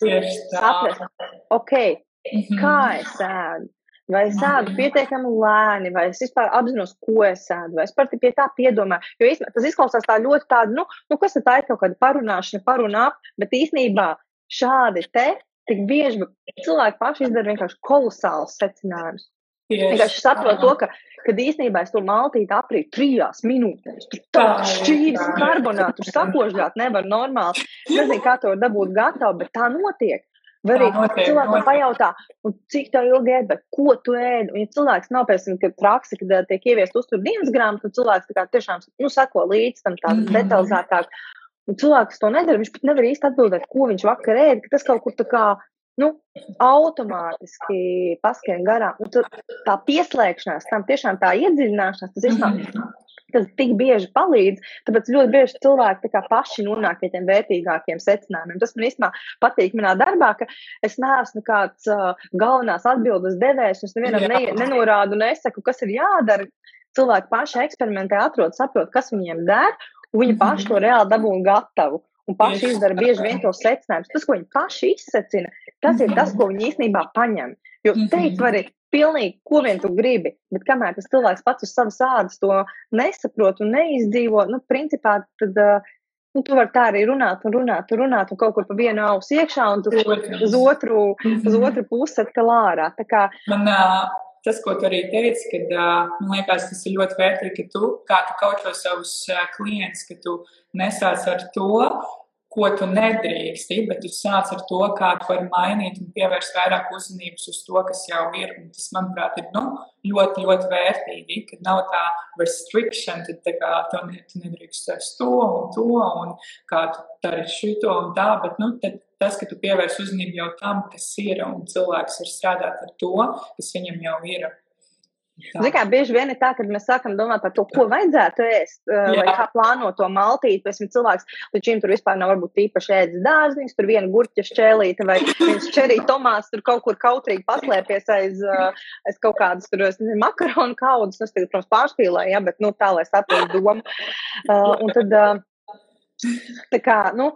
saprast, ok, mm -hmm. kā es ēdu. Vai es ēdu pietiekami lēni, vai es vispār apzinos, ko es ēdu, vai es par pie tā piedomāju. Jo īstenībā tas izklausās tā ļoti tāda, nu, nu kas tā ir kaut kāda parunāšana, parunā, bet īstenībā šādi te tik bieži cilvēki paši izdara vienkārši kolosālus secinājumus. Vienkārši saprotu to, ka, kad īstenībā es to maltīti aprītu trijās minūtēs. Tur tāds šķīvis karbonātu, tur sakožģāt nevar normāli. Nezinu, kā to dabūt gatavu, bet tā notiek. Vai arī cilvēkam pajautā, cik tā ilgi ēd, bet ko tu ēd? Un, ja cilvēks nav pēc tam, kad praksi, kad uh, tiek ieviest uztur dienas grāmatu, tad cilvēks tā kā tiešām, nu, sako līdz tam tā mm -hmm. detalizētāk. Un cilvēks to nedara, viņš pat nevar īsti atbildēt, ko viņš vakar ēd, ka tas kaut kur tā kā nu, automātiski paskrien garām. Un tā pieslēgšanās, tam tiešām tā iedziļināšanās, tas ir. Tas tik bieži palīdz, tāpēc ļoti bieži cilvēki paši nonāk pie tiem vērtīgākiem secinājumiem. Tas man īstenībā patīk manā darbā, ka es neesmu nekāds uh, galvenās atbildes devējs, es nevienam ne, nenorādu, nesaku, kas ir jādara. Cilvēki paši eksperimentē, atrod, saprot, kas viņiem der, un viņi paši to reāli dabūna gatavu un paši izdara bieži vien tos secinājumus. Tas, ko viņi paši izsacina, tas ir tas, ko viņi īstenībā paņem. Jo mhm. teikt var pilnīgi, ko vien tu gribi, bet kamēr tas cilvēks pats uz savas ādas to nesaprot un neizdzīvo, nu, principā, tad. Nu, tu vari tā arī runāt, un runāt, un runāt, un kaut kur pa vienu ausu iekšā, un tu uz otru, uz mhm. otru pusi atkal ārā. Tā kā, Man, tas, ko tu arī teici, kad man liekas, tas ir ļoti vērtīgi, ka tu, kā tu kaučo savus klientus, ka tu nesāc ar to, ko tu nedrīksti, bet tu sāc ar to, kā tu vari mainīt un pievērst vairāk uzmanības uz to, kas jau ir. Un tas, manuprāt, ir nu, ļoti, ļoti vērtīgi, ka nav tā restriction, tad tā kā tu, ne, tu nedrīkst to un to, un kā tu dari šito un tā, bet nu, tas, ka tu pievērsi uzmanību jau tam, kas ir, un cilvēks var strādāt ar to, kas viņam jau ir. Kā bieži vien ir tā, ka mēs sākam domāt par to, ko vajadzētu ēst, uh, vai kā plānot to maltīt. Pēc tam cilvēks līdz šim tur vispār nav varbūt īpaši ēdis dārziņus, tur viena gurķa šķēlīte vai viens čerī tomāts tur kaut kur kautrīgi paslēpies aiz, aiz kaut kādas tur, es nezinu, makaronu kaudas. Es tagad, protams, pārspīlēju, ja, bet, nu, tā, lai saprastu domu. Uh, un tad, uh, Tā kā, nu,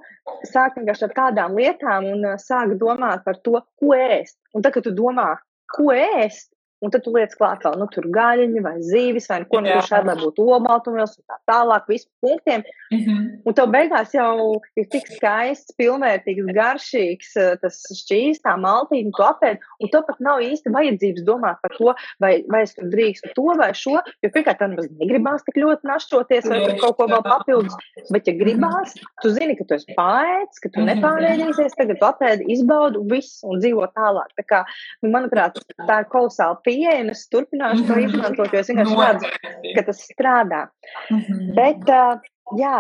sāk vienkārši ar tādām lietām un uh, sāk domāt par to, ko ēst. Un tad, kad tu domā, ko ēst, Un tad tu liec klāt vēl, nu, tur gaļiņa vai zīvis vai ko nu, šādi, lai būtu olbaltumvielas un tā tālāk, visu punktiem. Mm -hmm. Un tev beigās jau ir tik skaists, pilnvērtīgs, garšīgs eh, tas šķīs, tā maltīte, tu apēd, un tev pat nav īsti vajadzības domāt par to, vai, vai es tur drīkstu to vai šo, jo pirmkārt, tam negribās tik ļoti našķoties vai tur kaut ko vēl papildus, bet ja gribās, tu zini, ka tu esi pārēdis, ka tu mhm. nepārēdīsies, tagad tu apēdi, izbaudu visu un dzīvo tālāk. Tā kā, nu, manuprāt, tā ir kolosāla pieeja, un es turpināšu to mhm. izmantot, jo es vienkārši redzu, ka tas strādā. -hmm. Bet, jā,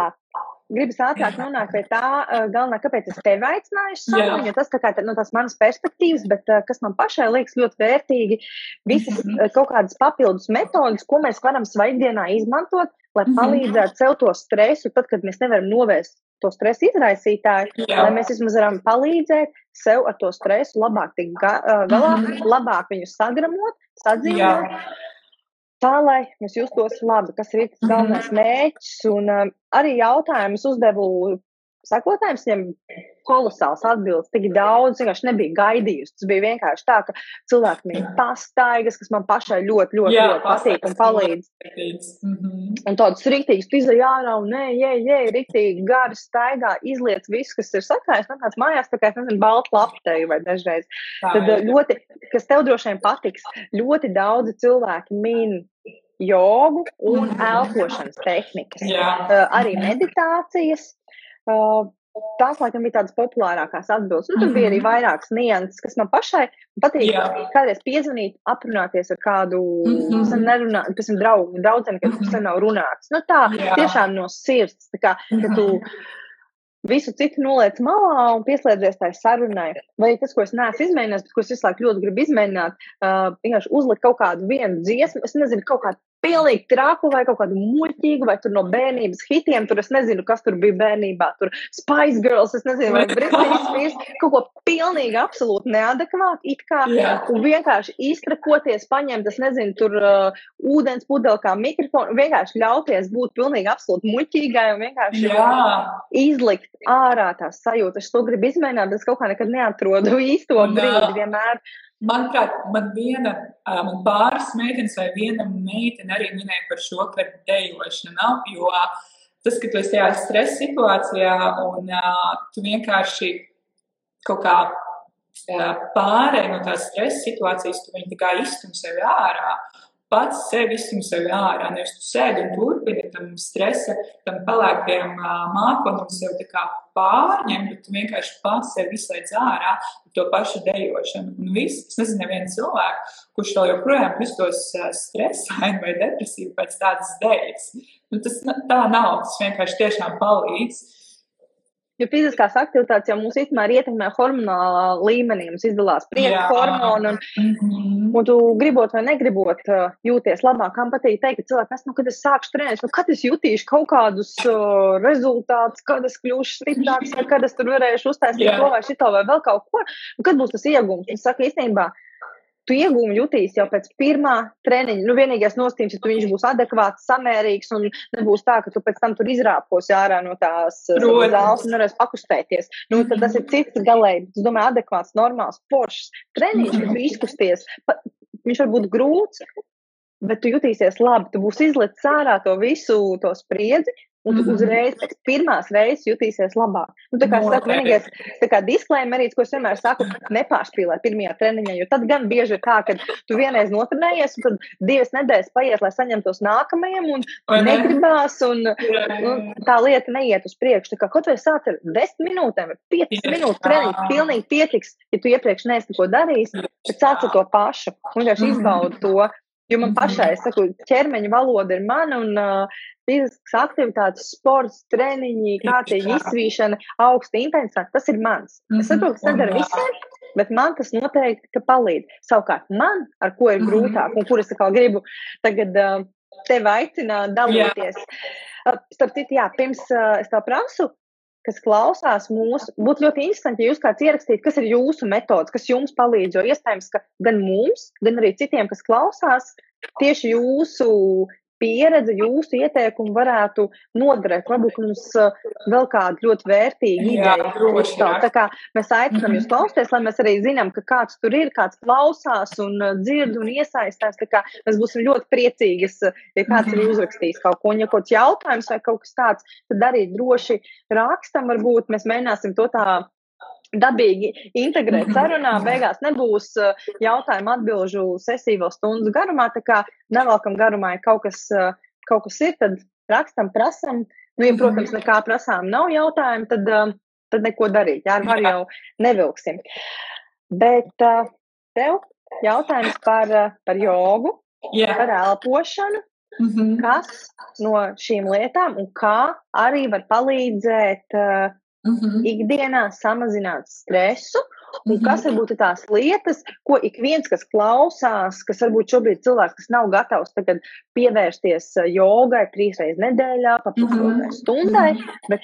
gribas ātrāk nonākt pie tā, galvenā, kāpēc es tevi aicināju sarunu, jo tas tā kā no nu, tās manas perspektīvas, bet kas man pašai liekas ļoti vērtīgi, visas -hmm. kaut kādas papildus metodas, ko mēs varam svaigdienā izmantot, lai palīdzētu sev to stresu, tad, kad mēs nevaram novērst to stresu izraisītāju, Jā. lai mēs vismaz varam palīdzēt sev ar to stresu labāk tikt ga, galā, -hmm. labāk viņu sagramot, sadzīvot. tā, lai mēs justos labi, kas ir tas galvenais mērķis. Un um, arī jautājumus uzdevu sekotājiem, viņam kolosāls atbildes, tik daudz, vienkārši nebija gaidījusi. Tas bija vienkārši tā, ka cilvēki man pastaigas, kas man pašai ļoti, ļoti, Jā, ļoti patīk un palīdz. Mm -hmm. Un tādas rīktīgas izdeja ārā un nē, jē, jē, rīktīgi gari staigā, izliec visu, kas ir sakājis, kāds mājās, tā kā, es nezinu, balta lapteju vai dažreiz. Tā, Tad jā. ļoti, kas tev droši vien patiks, ļoti daudzi cilvēki min jogu un mhm. elpošanas tehnikas. Jā. Uh, arī meditācijas. Uh, tās, laikam, bija tādas populārākās atbildes. Nu, tur bija arī mhm. vairākas nianses, kas man pašai patīk. Jā. Kādreiz piezvanīt, aprunāties ar kādu, mm -hmm. sen nerunāt, pēc tam draugu, draudzeni, kas -hmm. sen nav runāts. Nu, tā Jā. tiešām no sirds, tā kā, ka tu visu citu noliec malā un pieslēdzies tai sarunai. Vai tas, ko es neesmu izmēģinājis, bet ko es visu laiku ļoti gribu izmēģināt, uh, vienkārši uzlikt kaut kādu vienu dziesmu, es nezinu, kaut kādu pilnīgi traku vai kaut kādu muļķīgu, vai tur no bērnības hitiem, tur es nezinu, kas tur bija bērnībā, tur Spice Girls, es nezinu, vai Britney Spears, kaut ko pilnīgi absolūti neadekvātu, it kā, yeah. un vienkārši iztrakoties, paņemt, es nezinu, tur uh, ūdens pudeli kā mikrofonu, vienkārši ļauties būt pilnīgi absolūti muļķīgai un vienkārši yeah. izlikt ārā tās sajūtas. Es to gribu izmēģināt, bet es kaut kā nekad neatrodu īsto brīdi vienmēr. Manuprāt, man viena, man pāris meitenes vai viena meitene arī minēja par šo, ka dejošana nav, jo tas, ka tu esi tajā stresa situācijā un tu vienkārši kaut kā pārēj no tās stresa situācijas, tu viņu tā kā izstum sevi ārā pats sevi izsum sevi ārā. Nevis tu sēdi un turpini tam stresa, tam pelēkajam mākonim sev tā kā pārņem, bet tu vienkārši pats sevi izslēdz ārā ar to pašu dejošanu. Un viss, es nezinu, nevienu cilvēku, kurš vēl joprojām justos stresaini vai depresīvi pēc tādas dēļas. Nu, tas tā nav, tas vienkārši tiešām palīdz. Jo fiziskās aktivitātes jau mūs īstenībā ietekmē hormonālā līmenī. Mums izdalās prieka hormoni, un, mm -hmm. un tu gribot vai negribot jūties labāk. Kam patīk teikt, ka cilvēki, nu, kad es sākšu trenēt, nu, kad es jutīšu kaut kādus uh, rezultātus, kad es kļūšu stiprāks, vai kad es tur varēšu uztaisīt yeah. to vai šito vai vēl kaut ko. Un kad būs tas iegums? Es saku, īstenībā, tu iegūmi jutīs jau pēc pirmā treniņa. Nu, vienīgais nostījums, ja viņš būs adekvāts, samērīgs un nebūs tā, ka tu pēc tam tur izrāpos ārā no tās uh, zāles un nevarēs pakustēties. Nu, tad tas ir cits galēji, es domāju, adekvāts, normāls, foršs treniņš, kad tu izkusties. Pa, viņš var būt grūts, bet tu jutīsies labi. Tu būsi izlicis ārā to visu to spriedzi, un tu -hmm. uzreiz pēc pirmās reizes jutīsies labāk. Nu, tā kā es saku, vienīgais, tā kā disklaimerīts, ko es vienmēr saku, nepārspīlēt pirmajā treniņā, jo tad gan bieži ir tā, ka tu vienreiz notrenējies, un tad divas nedēļas paiet, lai saņemtos nākamajam, un negribās, un nu, tā lieta neiet uz priekšu. Tā kā kaut vai sāc ar desmit minūtēm, vai piecas minūtes treniņš, pilnīgi pietiks, ja tu iepriekš neesi neko darījis, bet sāc ar to pašu, un vienkārši izbaudi to. Jo man pašai, es saku, ķermeņa valoda ir mana, un uh, fiziskas aktivitātes, sports, treniņi, kārtīgi izsvīšana, augsta intensitāte, tas ir mans. Es saprotu, ka tas nedara visiem, bet man tas noteikti palīdz. Savukārt man, ar ko ir grūtāk, un kur es gribu tagad uh, tevi aicināt dalīties. Uh, starp citu, jā, pirms uh, es tev prasu, kas klausās mūsu, būtu ļoti interesanti, ja jūs kāds ierakstītu, kas ir jūsu metods, kas jums palīdz. Jo iespējams, ka gan mums, gan arī citiem, kas klausās, tieši jūsu pieredze, jūsu ieteikumi varētu noderēt. Varbūt mums uh, vēl kāda ļoti vērtīga ideja uzstāv. Tā kā mēs aicinām jūs mhm. klausīties, lai mēs arī zinām, ka kāds tur ir, kāds klausās un uh, dzird un iesaistās. Tā kā mēs būsim ļoti priecīgas, ja kāds ir mhm. uzrakstījis kaut ko, un ja kaut kāds jautājums vai kaut kas tāds, tad arī droši rakstam, varbūt mēs mēģināsim to tā dabīgi integrēt sarunā. Beigās nebūs uh, jautājumu atbilžu sesiju vēl stundas garumā, tā kā nevelkam garumā, ja kaut kas, uh, kaut kas ir, tad rakstam, prasam. Nu, ja, protams, nekā prasām nav jautājumu, tad, uh, tad neko darīt. Jā, var jau nevilksim. Bet tev jautājums par, par jogu, Jā. par elpošanu. Mm -hmm. Kas no šīm lietām un kā arī var palīdzēt uh, mm -hmm. ikdienā samazināt stresu. Un mm -hmm. kas varbūt ir tās lietas, ko ik viens, kas klausās, kas varbūt šobrīd cilvēks, kas nav gatavs tagad pievērsties eh, jogai trīs reizes nedēļā, pa pusotrai mm -hmm. stundai, bet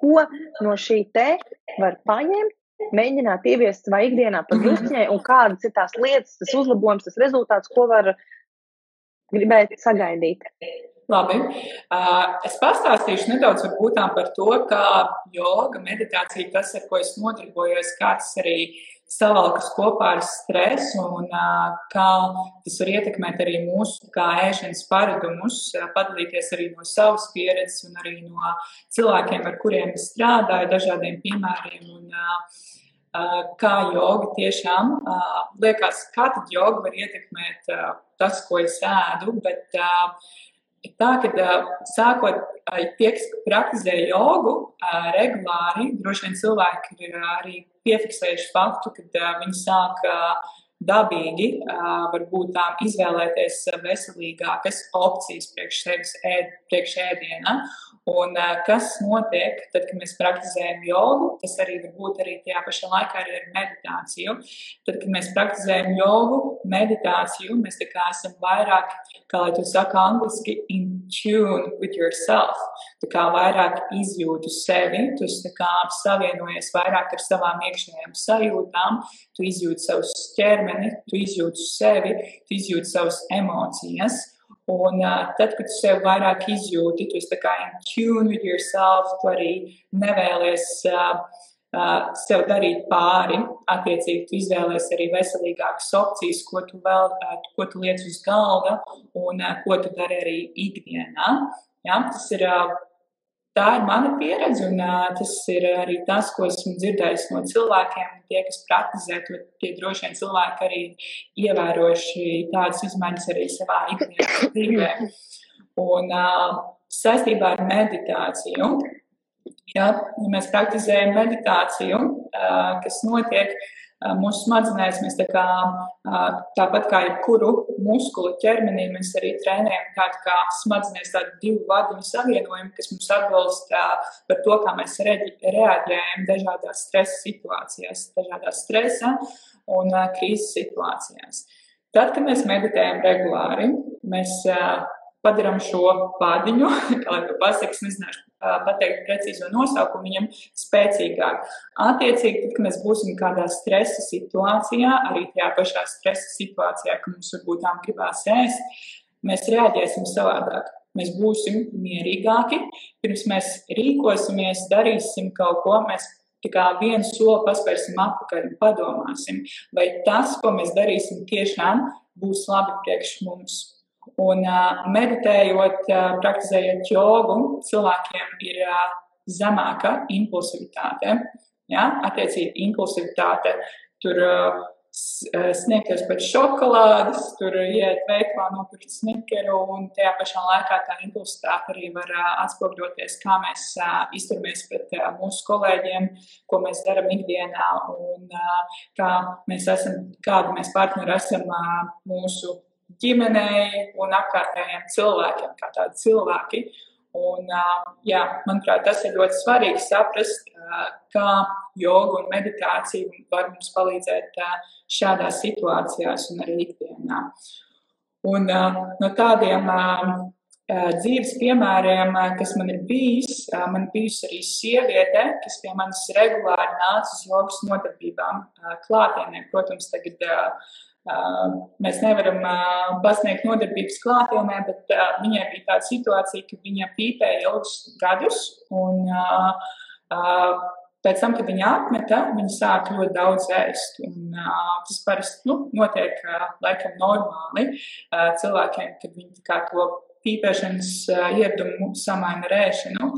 ko no šī te var paņemt, mēģināt ieviest savā ikdienā pa drusciņai, un kādas ir tās lietas, tas uzlabojums, tas rezultāts, ko var gribēju sagaidīt. Labi. Es pastāstīšu nedaudz par to, kā joga, meditācija, tas, ar ko es nodarbojos, kā tas arī savalkas kopā ar stresu un kā tas var ietekmēt arī mūsu kā ēšanas paradumus, padalīties arī no savas pieredzes un arī no cilvēkiem, ar kuriem es strādāju, dažādiem piemēriem. Un, kā joga tiešām liekas, kā tad joga var ietekmēt tas, ko es ēdu, bet tā, ka sākot tie, kas praktizē jogu regulāri, droši vien cilvēki ir arī piefiksējuši faktu, ka viņi sāk dabīgi varbūt tā izvēlēties veselīgākas opcijas priekš sevis ēd, priekš ēdiena. Un kas notiek, tad, kad mēs praktizējam jogu, tas arī var būt arī tajā pašā laikā arī ar meditāciju. Tad, kad mēs praktizējam jogu, meditāciju, mēs tā kā esam vairāk, kā lai tu saka angliski, in tune with yourself. Kā vairāk izjūtu sevi, tu kā savienojies vairāk ar savām iekšējām sajūtām, tu izjūti savus ķermeni, tu izjūti sevi, tu izjūti savas emocijas. Un uh, tad, kad tu sev vairāk izjūti, tu esi kā in tune with yourself, tu arī nevēlies uh, uh, sev darīt pāri. Attiecīgi, tu izvēlies arī veselīgākas opcijas, ko tu vēl, uh, ko tu liec uz galda un uh, ko tu dari arī ikdienā. Ja? Tas ir tā ir mana pieredze, un uh, tas ir arī tas, ko esmu dzirdējis no cilvēkiem. Tie, kas praktizē, to tie droši vien cilvēki arī ievērojuši tādas izmaiņas arī savā ikdienas dzīvē. Un uh, saistībā ar meditāciju, ja, ja mēs praktizējam meditāciju, uh, kas notiek, uh, Mūsu smadzenēs mēs tā kā, tāpat kā jebkuru muskuli ķermenī, mēs arī trenējam tādu kā smadzenēs tādu divu vadiņu savienojumu, kas mums atbilst par to, kā mēs reaģējam dažādās stresa situācijās, dažādās stresa un krīzes situācijās. Tad, kad mēs meditējam regulāri, mēs padarām šo vadiņu, kā lai to pasakā, nezināšu, pateikt precīzo nosaukumu, viņam spēcīgāk. Attiecīgi, tad, kad mēs būsim kādā stresa situācijā, arī tajā pašā stresa situācijā, ka mums varbūt tām gribās ēst, mēs reaģēsim savādāk. Mēs būsim mierīgāki, pirms mēs rīkosimies, darīsim kaut ko. Mēs kā vienu soli paspērsim atpakaļ un padomāsim, vai tas, ko mēs darīsim, tiešām būs labi priekš mums. Un meditējot, praktizējot jogu, cilvēkiem ir zemāka impulsivitāte. Ja? Attiecīgi, impulsivitāte tur sniegties pēc šokolādes, tur iet veiklā nopirkt snikeru, un tajā pašā laikā tā impulsivitāte arī var atspogļoties, kā mēs izturamies pret mūsu kolēģiem, ko mēs darām ikdienā, un kā mēs esam, kādi mēs partneri esam mūsu ģimenei un apkārtējiem cilvēkiem, kā tādi cilvēki. Un, jā, manuprāt, tas ir ļoti svarīgi saprast, kā joga un meditācija var mums palīdzēt šādās situācijās un arī ikdienā. Un no tādiem dzīves piemēriem, kas man ir bijis, man bijusi arī sieviete, kas pie manis regulāri nāca uz jogas nodarbībām klātienē. Protams, tagad Mēs nevaram pasniegt nodarbības klātienē, bet viņai bija tāda situācija, ka viņa pīpēja ilgus gadus. Un, pēc tam, kad viņa atmeta, viņa sāka ļoti daudz ēst. Un, tas parasti nu, notiek laikam normāli cilvēkiem, kad viņi to pīpēšanas ieradumu samaina ar ēšanu.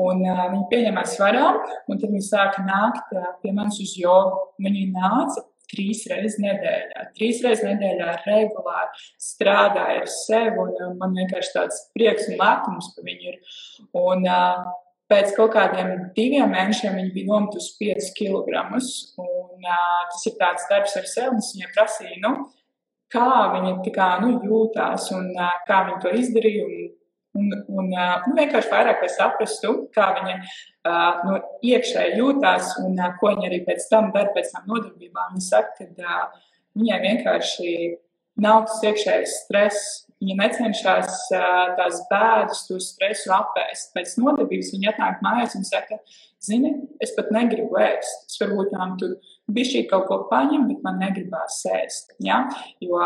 Un, uh, viņi pieņēmās svarā, un tad viņi sāka nākt uh, pie manis uz jogu. Viņi nāca trīs reizes nedēļā. Trīs reizes nedēļā regulāri strādāju ar sevi, un uh, man vienkārši tāds prieks un lepnums par viņu ir. Un, uh, pēc kaut kādiem diviem mēnešiem viņa bija nometusi 5 kg. Un, uh, tas ir tāds darbs ar sevi, un es viņai prasīju, nu, kā viņa kā, nu, jūtās un uh, kā viņa to izdarīja. Un, Un, un nu, vienkārši vairāk saprastu, kā viņa no iekšēji jūtās un ko viņa arī pēc tam dara, pēc tam nodarbībām. Viņa saka, ka viņai vienkārši nav tas iekšējais stress. Viņa necenšas tās bēdas, to stresu apēst. Pēc nodarbības viņa atnāk mājās un saka, zini, es pat negribu ēst. Es varbūt tam tur bišķī kaut ko paņem, bet man negribās ēst. Ja? Jo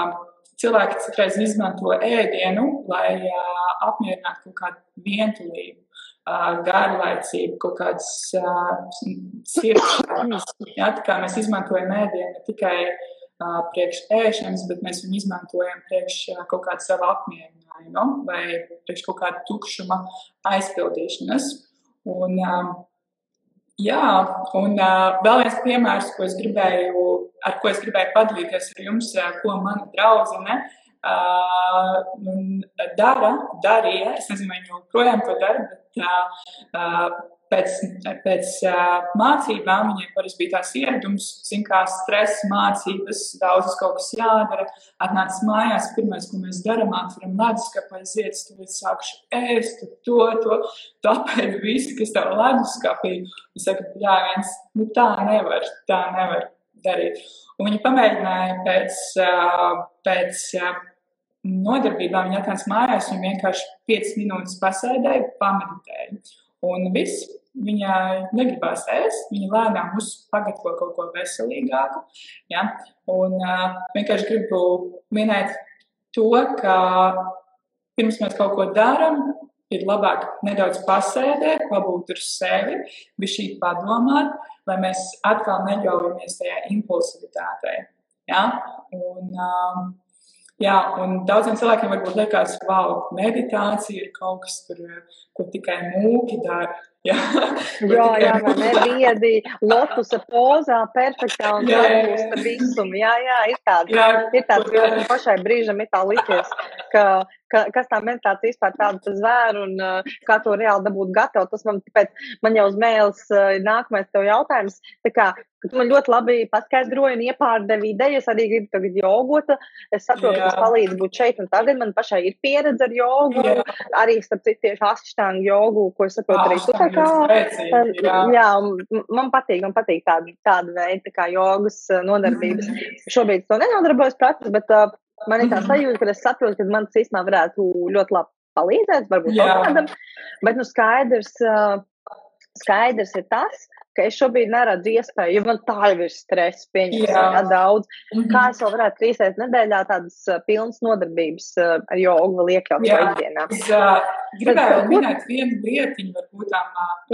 cilvēki citreiz izmanto ēdienu, lai uh, apmierinātu kaut kādu vientulību. Uh, garlaicību, kaut kādas uh, sirds. Jā, tā kā mēs izmantojam ēdienu ne tikai uh, priekš ēšanas, bet mēs viņu izmantojam priekš uh, kaut kāda sava apmierinājuma vai priekš kaut kāda tukšuma aizpildīšanas. Un, uh, Jā, un uh, vēl viens piemērs, ko es gribēju, ar ko es gribēju padalīties ar jums, ko mana draudzene uh, dara, darīja. Es nezinu, vai viņa joprojām to dara, bet uh, uh, pēc, pēc uh, mācībām viņai parasti bija tās ieradums, zin, kā stresa mācības, daudzas kaut kas jādara. Atnāc mājās, pirmais, ko mēs darām, atveram leduskapī, aiziet, tu līdz sākšu ēst, to, to, apēd visu, kas tev leduskapī. Es saku, jā, viens, nu tā nevar, tā nevar darīt. Un viņi pamēģināja pēc, pēc nodarbībām, viņi atnāca mājās un vienkārši 5 minūtes pasēdēja, pameditēja. Un viss, viņa negribās ēst, viņa lēnām uzpagatavo kaut ko veselīgāku. Ja? Un uh, vienkārši gribu minēt to, ka pirms mēs kaut ko darām, ir labāk nedaudz pasēdēt, pabūt ar sevi, bija šī padomāt, lai mēs atkal neļaujamies tajā impulsivitātei. Ja? Un, uh, Jā, un daudziem cilvēkiem varbūt liekas, ka wow, meditācija ir kaut kas, tur, ko tikai mūki dara. Jā, jā, jā man ir viedi, lotusa pozā, perfektā un tā visumu. Jā, jā, ir tāds, jā, ir tāds, ka pašai brīžam ir tā likies, ka, ka, kas tā meditācija vispār tāda zvēra un uh, kā to reāli dabūt gatavu. Tas man, tāpēc, man jau uz mēles uh, nākamais tev jautājums. Tā kā, tu man ļoti labi paskaidroji un iepārdevi idejas, arī gribu tagad jogot. Es saprotu, ka tas palīdz būt šeit un tagad. Man pašai ir pieredze ar jogu, jā. arī starp citu tieši asištānu jogu, ko es saprotu arī tu tā kā. Spēcīgi, jā. jā, man patīk, man patīk tāda, tāda veida tā kā jogas nodarbības. Mm. Šobrīd to nenodarbojos praktiski, bet uh, man ir tā mhm. sajūta, ka es saprotu, ka man tas īstenībā varētu ļoti labi palīdzēt, varbūt kādam. Bet nu skaidrs, uh, skaidrs ir tas, ka es šobrīd neredzu iespēju, jo man tā jau ir stress, pieņemts daudz. Mm -hmm. Kā es vēl varētu trīs reizes nedēļā tādas pilnas nodarbības ar jogu vēl iekļaut savā ikdienā? Es uh, gribēju Tad, minēt vienu lietiņu, varbūt tā,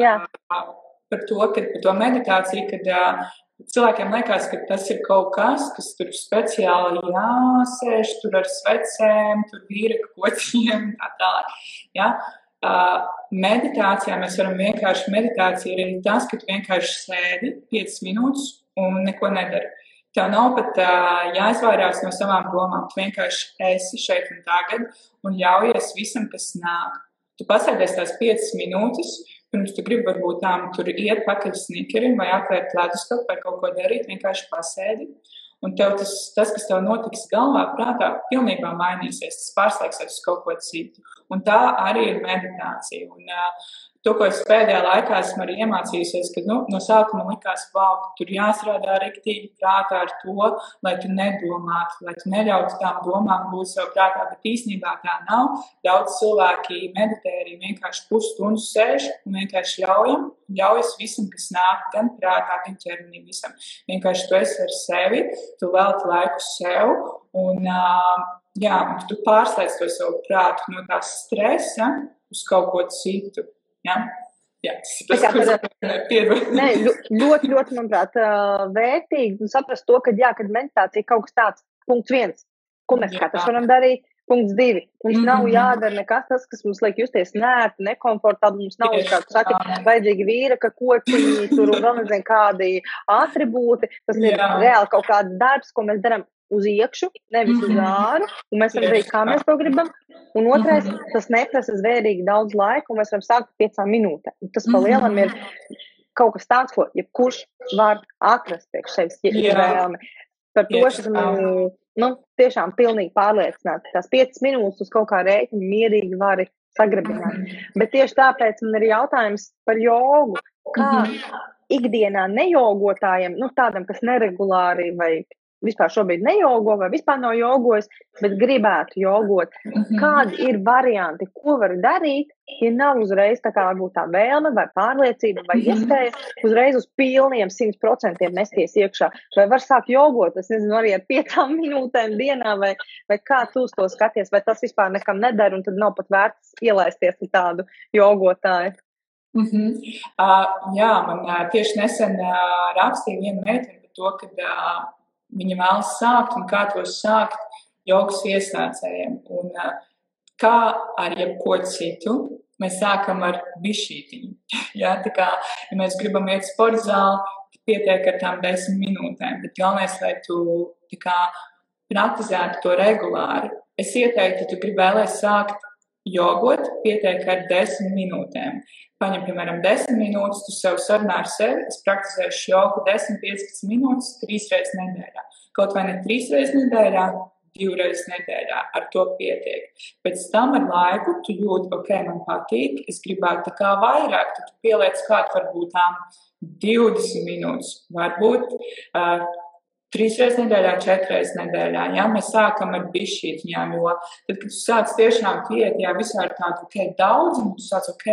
uh, par to, ka par to meditāciju, kad uh, cilvēkiem liekas, ka tas ir kaut kas, kas tur speciāli jāsēž, tur ar svecēm, tur vīra kociņiem tā tālāk. Ja? Uh, meditācijā mēs varam vienkārši, meditācija ir tas, ka tu vienkārši sēdi 5 minūtes un neko nedari. Tev nav pat uh, jāizvairās no savām domām. Tu vienkārši esi šeit un tagad un ļaujies visam, kas nāk. Tu pasēdies tās 5 minūtes, pirms tu gribi varbūt tām tur iet pakaļ snickerim vai atvērt leduskapu vai kaut ko darīt, vienkārši pasēdi. Un tev tas, tas, kas tev notiks galvā, prātā, pilnībā mainīsies. Tas pārslēgsies uz kaut ko citu. Un tā arī ir meditācija. Un, uh, to, ko es pēdējā laikā esmu arī iemācījusies, ka nu, no sākuma likās, wow, tur jāstrādā rīktīgi prātā ar to, lai tu nedomātu, lai tu neļautu tām domām būt sev prātā, bet īstenībā tā nav. Daudz cilvēki meditē arī vienkārši pusstundu sēž un vienkārši ļaujam, ļaujas visam, kas nāk, gan prātā, gan ķermenī visam. Vienkārši tu esi ar sevi, tu velti laiku sev un uh, jā, tu pārslēdz to savu prātu no tā stresa uz kaut ko citu. Ja? Jā, tas ir Nē, ļoti, ļoti, manuprāt, vērtīgi saprast to, ka, jā, kad meditācija ir kaut kas tāds, punkts viens, ko mēs katrs varam darīt. Punkts divi. Mums mm -hmm. nav jādara nekas tas, kas mums liek justies nērti, nekomfortabli. Mums nav, kā tu saki, vajadzīgi vīra, ka kociņi, tur vēl nezinu kādi atribūti. Tas ir reāli kaut kāds darbs, ko mēs darām uz iekšu, nevis uz mhm. āru, un mēs varam darīt, kā mēs to gribam. Un otrais, -hmm. tas neprasa zvērīgi daudz laika, un mēs varam sākt piecām minūtēm. Tas palielam ir kaut kas tāds, ko jebkurš var atrast priekš sevis, ja ir vēlme. Par to es esmu nu, tiešām pilnīgi pārliecināta. Tās piecas minūtes uz kaut kā rēķina mierīgi vari sagrabināt. Bet tieši tāpēc man ir jautājums par jogu. Kā ikdienā nejogotājiem, nu, tādam, kas neregulāri vai vispār šobrīd nejogo vai vispār nav jogojis, bet gribētu jogot. Mhm. Kādi ir varianti, ko var darīt, ja nav uzreiz tā kā varbūt tā vēlme vai pārliecība vai mhm. iespēja uzreiz uz pilniem 100% mesties iekšā. Vai var sākt jogot, es nezinu, arī ar piecām minūtēm dienā, vai, vai kā tu uz to skaties, vai tas vispār nekam nedara un tad nav pat vērts ielaisties ar tādu jogotāju. Mm -hmm. uh, jā, man uh, tieši nesen uh, rakstīja viena meitene par to, ka uh, viņa vēlas sākt un kā to sākt jogas iesācējiem. Un, kā ar jebko citu, mēs sākam ar bišķītiņu. ja, tā kā, ja mēs gribam iet sporta zāli, pietiek ar tām desmit minūtēm, bet galvenais, lai tu kā, praktizētu to regulāri. Es ieteiktu, ja tu vēlēties sākt jogot, pietiek ar desmit minūtēm. Paņem, piemēram, desmit minūtes, tu sev sarunā ar sevi, es praktizēšu jogu 10-15 minūtes, trīs reizes nedēļā. Kaut vai ne trīs reizes nedēļā, divreiz nedēļā. Ar to pietiek. Pēc tam ar laiku tu jūti, ok, man patīk, es gribētu tā kā vairāk, tad tu pieliec kādu varbūt tām 20 minūtes, varbūt uh, trīs reizes nedēļā, četras reizes nedēļā. Ja? Mēs sākam ar bišķītiņām, jo tad, kad tu sāc tiešām pieiet, ja visā ir tāda, ok, daudz, un tu sāc, ok,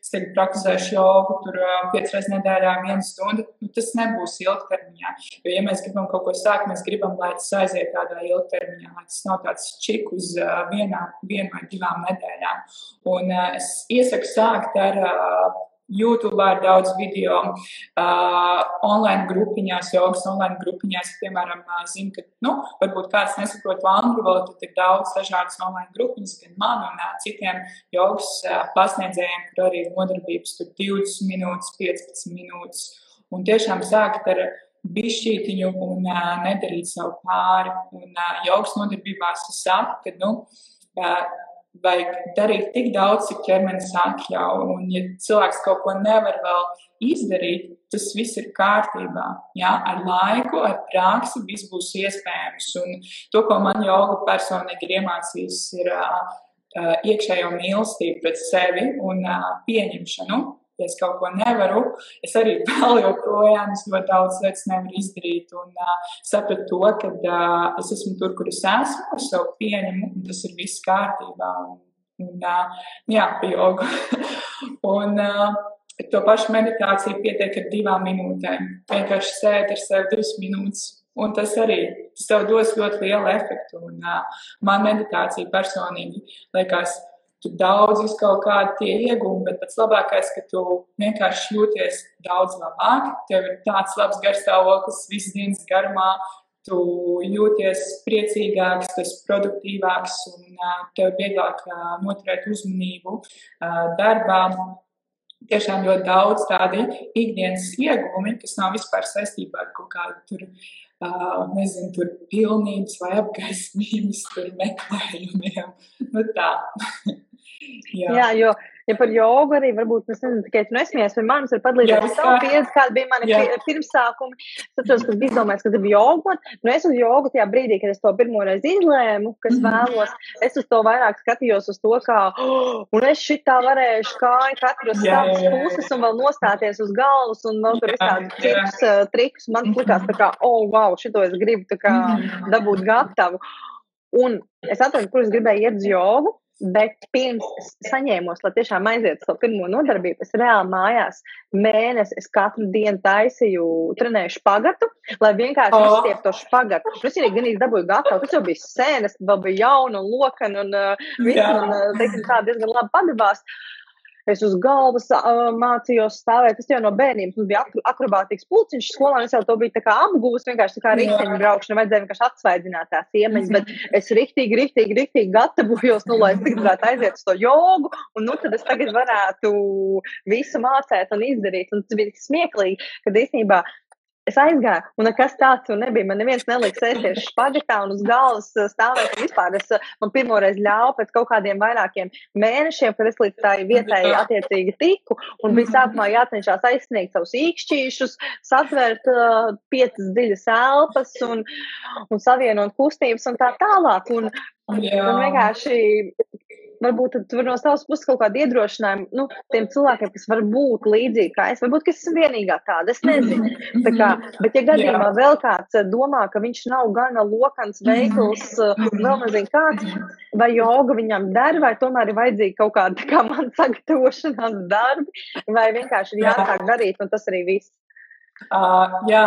es tagad praktizēšu jogu, tur piecas reizes nedēļā, viena stunda, nu, tas nebūs ilgtermiņā. Jo, ja mēs gribam kaut ko sākt, mēs gribam, lai tas aiziet tādā ilgtermiņā, lai tas nav tāds čik uz vienā, vienu vai divām nedēļām. Un es iesaku sākt ar YouTube ir daudz video, uh, online grupiņās, jogas online grupiņās, piemēram, uh, zinu, ka, nu, varbūt kāds nesaprot angļu valodu, tad ir daudz dažādas online grupiņas, gan man un uh, citiem jogas uh, pasniedzējiem, kur arī ir nodarbības tur 20 minūtes, 15 minūtes. Un tiešām sākt ar bišķītiņu un uh, nedarīt savu pāri. Un uh, jogas nodarbībās es saku, ka, nu, uh, vajag darīt tik daudz, cik ķermenis atļauj. Un, ja cilvēks kaut ko nevar vēl izdarīt, tas viss ir kārtībā. Ja? Ar laiku, ar praksi viss būs iespējams. Un to, ko man joga personīgi ir iemācījis, ir uh, iekšējo mīlestību pret sevi un uh, pieņemšanu ja es kaut ko nevaru, es arī vēl joprojām ļoti daudz lietas nevaru izdarīt. Un uh, sapratu to, ka uh, es esmu tur, kur es esmu, ar savu pieņemu, un tas ir viss kārtībā. Un, un, uh, jā, pie joga. un, uh, to pašu meditāciju pietiek ar divām minūtēm. Vienkārši sēdi ar sevi divas minūtes. Un tas arī tas dos ļoti lielu efektu. Un, uh, man meditācija personīgi liekas tu daudz uz kaut kādu tie iegūmi, bet pats labākais, ka tu vienkārši jūties daudz labāk. Tev ir tāds labs garstāvoklis visas dienas garumā. Tu jūties priecīgāks, tas produktīvāks un tev vieglāk noturēt uzmanību darbā. Tiešām ļoti daudz tādi ikdienas iegūmi, kas nav vispār saistībā ar kaut kādu tur, uh, nezinu, tur pilnības vai apgaismības meklējumiem. Nu tā. Jā. Jā, jo ja par jogu arī varbūt es nezinu, tikai tu nesmies, vai manis ir padalīties savu pieredzi, kāda bija mani jā. pirmsākumi. Es bija domājis, ka gribu jogot. Nu, es uz jogu tajā brīdī, kad es to pirmo reizi izlēmu, kas mm -hmm. vēlos, es uz to vairāk skatījos uz to, kā, oh, un es šitā varēšu kāju katru uz savas puses un vēl nostāties uz galvas un vēl tur visādi citus uh, trikus. Man -hmm. likās tā kā, oh, wow, šito es gribu tā kā -hmm. dabūt gatavu. Un es atradu, kur es gribēju iet uz jogu. Bet pirms saņēmos, lai tiešām aizietu savu pirmo nodarbību, es reāli mājās mēnesi, es katru dienu taisīju, trenēju špagatu, lai vienkārši oh. izstieptu to špagatu. Es arī gan dabūju gatavu, tas jau bija sēnes, vēl bija jauna un lokana un uh, un, uh, teiksim, tā diezgan labi padavās. Uh, Es uz galvas mācījos stāvēt. Tas jau no bērnības mums bija akrobātikas pulciņš skolā. Es jau to biju apgūst, vienkārši tā kā riteņu braukšana, vajadzēja vienkārši atsvaidzināt tās iemaņas. Bet es riktīgi, riktīgi, riktīgi gatavojos, nu, lai es tagad varētu aiziet uz to jogu. Un nu, tad es tagad varētu visu mācīt un izdarīt. Un tas bija smieklīgi, kad īstenībā Es aizgāju, un nekas tāds nebija. Man neviens nelika sēsties špagatā un uz galvas uh, stāvēt. Vispār es uh, man pirmoreiz ļāvu pēc kaut kādiem vairākiem mēnešiem, kad es līdz tai vietai attiecīgi tiku, un bija sākumā jācenšas aizsniegt savus īkšķīšus, satvērt uh, piecas dziļas elpas un, un savienot kustības un tā tālāk. Un, un vienkārši varbūt tur no savas puses kaut kāda iedrošinājuma nu, tiem cilvēkiem, kas var būt līdzīgi kā es. Varbūt, es esmu vienīgā tāda, es nezinu. Tā kā, bet, ja gadījumā Jā. vēl kāds eh, domā, ka viņš nav gana lokans, veikls, eh, vēl nezinu kāds, vai joga viņam der, vai tomēr ir vajadzīga kaut kāda, kā man sagatavošanās darbi, vai vienkārši ir jāsāk darīt, un tas arī viss. Uh, jā,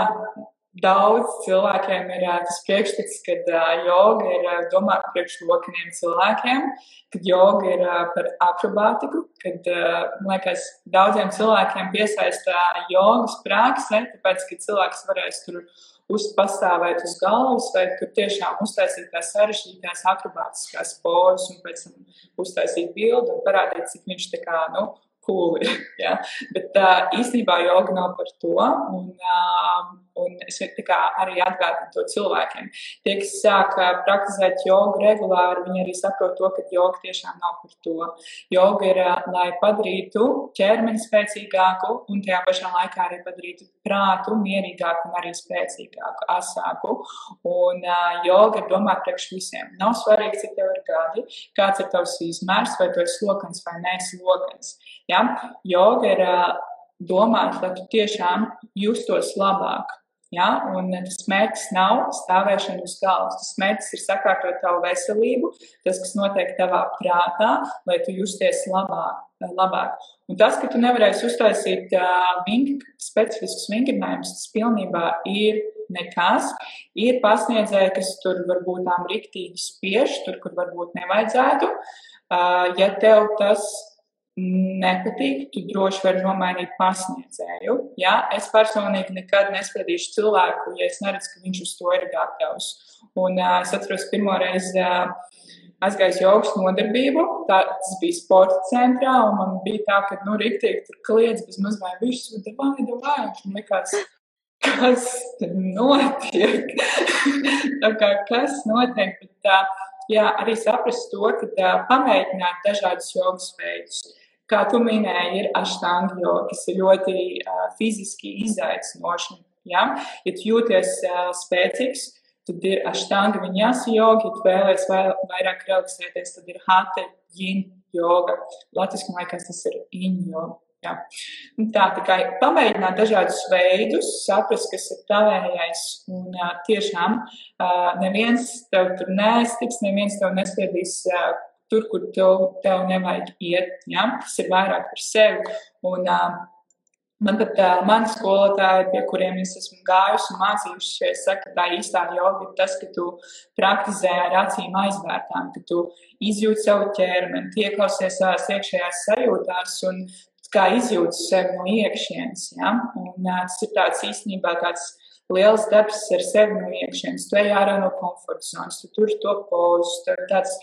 Daudz cilvēkiem ir tas priekšstats, ka joga ir domāta priekš lokaniem cilvēkiem, kad joga ir par akrobātiku, kad, liekas, daudziem cilvēkiem piesaista jogas praksē, tāpēc, ka cilvēks varēs tur uzpastāvēt uz galvas, vai tur tiešām uztaisīt tās sarežģītās akrobātiskās pozas un pēc tam uztaisīt bildi un parādīt, cik viņš tā kā, nu, cool ir. Ja? Bet īstenībā joga nav par to. Un, un es arī atgādinu to cilvēkiem. Tie, kas sāk praktizēt jogu regulāri, viņi arī saprot to, ka joga tiešām nav par to. Joga ir, lai padarītu ķermeni spēcīgāku un tajā pašā laikā arī padarītu prātu mierīgāku un arī spēcīgāku, asāku. Un joga ir domāta priekš visiem. Nav svarīgi, cik tev ir gadi, kāds ir tavs izmērs, vai tu esi lokans vai neesi lokans. Ja? Joga ir domāta, lai tu tiešām justos labāk. Ja? Un tas mērķis nav stāvēšana uz galvas. Tas mērķis ir sakārtot tavu veselību, tas, kas notiek tavā prātā, lai tu justies labāk. labāk. Un tas, ka tu nevarēsi uztaisīt uh, ving, specifiskus vingrinājumus, tas pilnībā ir nekas. Ir pasniedzēji, kas tur varbūt tām riktīgi spiež, tur, kur varbūt nevajadzētu. Uh, ja tev tas nepatīk, tu droši vari nomainīt pasniedzēju. Ja? Es personīgi nekad nespēdīšu cilvēku, ja es neredzu, ka viņš uz to ir gatavs. Un uh, es atceros pirmo reizi. Uh, aizgāju uz jogas nodarbību. Tā, tas bija sporta centrā, un man bija tā, ka, nu, rīktīgi tur kliedz bez maz vai visu, vai, vai, man likās, kas notiek? tā kā, kas notiek? Bet, tā, jā, arī saprast to, ka tā, pamēģināt dažādus jogas veidus kā tu minēji, ir aštanga joga, kas ir ļoti uh, fiziski izaicinoši. Ja? ja tu jūties uh, spēcīgs, tad ir aštanga vinyasa joga, ja tu vēlēsies vai, vairāk relaksēties, tad ir hata yin joga. Latvijas laikās tas ir yin joga. Ja. Tā, tā kā pamēģināt dažādus veidus, saprast, kas ir tavējais. Un uh, tiešām uh, neviens tev tur neaiztiks, neviens tev nespiedīs uh, tur, kur tev, tev nevajag iet. Ja? Tas ir vairāk par sevi. Un, uh, Man pat uh, mani skolotāji, pie kuriem es esmu gājusi un mācījušies, saka, ka tā īstā joga ir tas, ka tu praktizē ar acīm aizvērtām, ka tu izjūti savu ķermeni, ieklausies savās iekšējās sajūtās un kā izjūti sevi no iekšienes. Ja? Un, uh, tas ir tāds īstenībā tāds liels darbs ar sevi no iekšienes. Tu ej ārā no komforta zonas, tu tur to pozu, tur tāds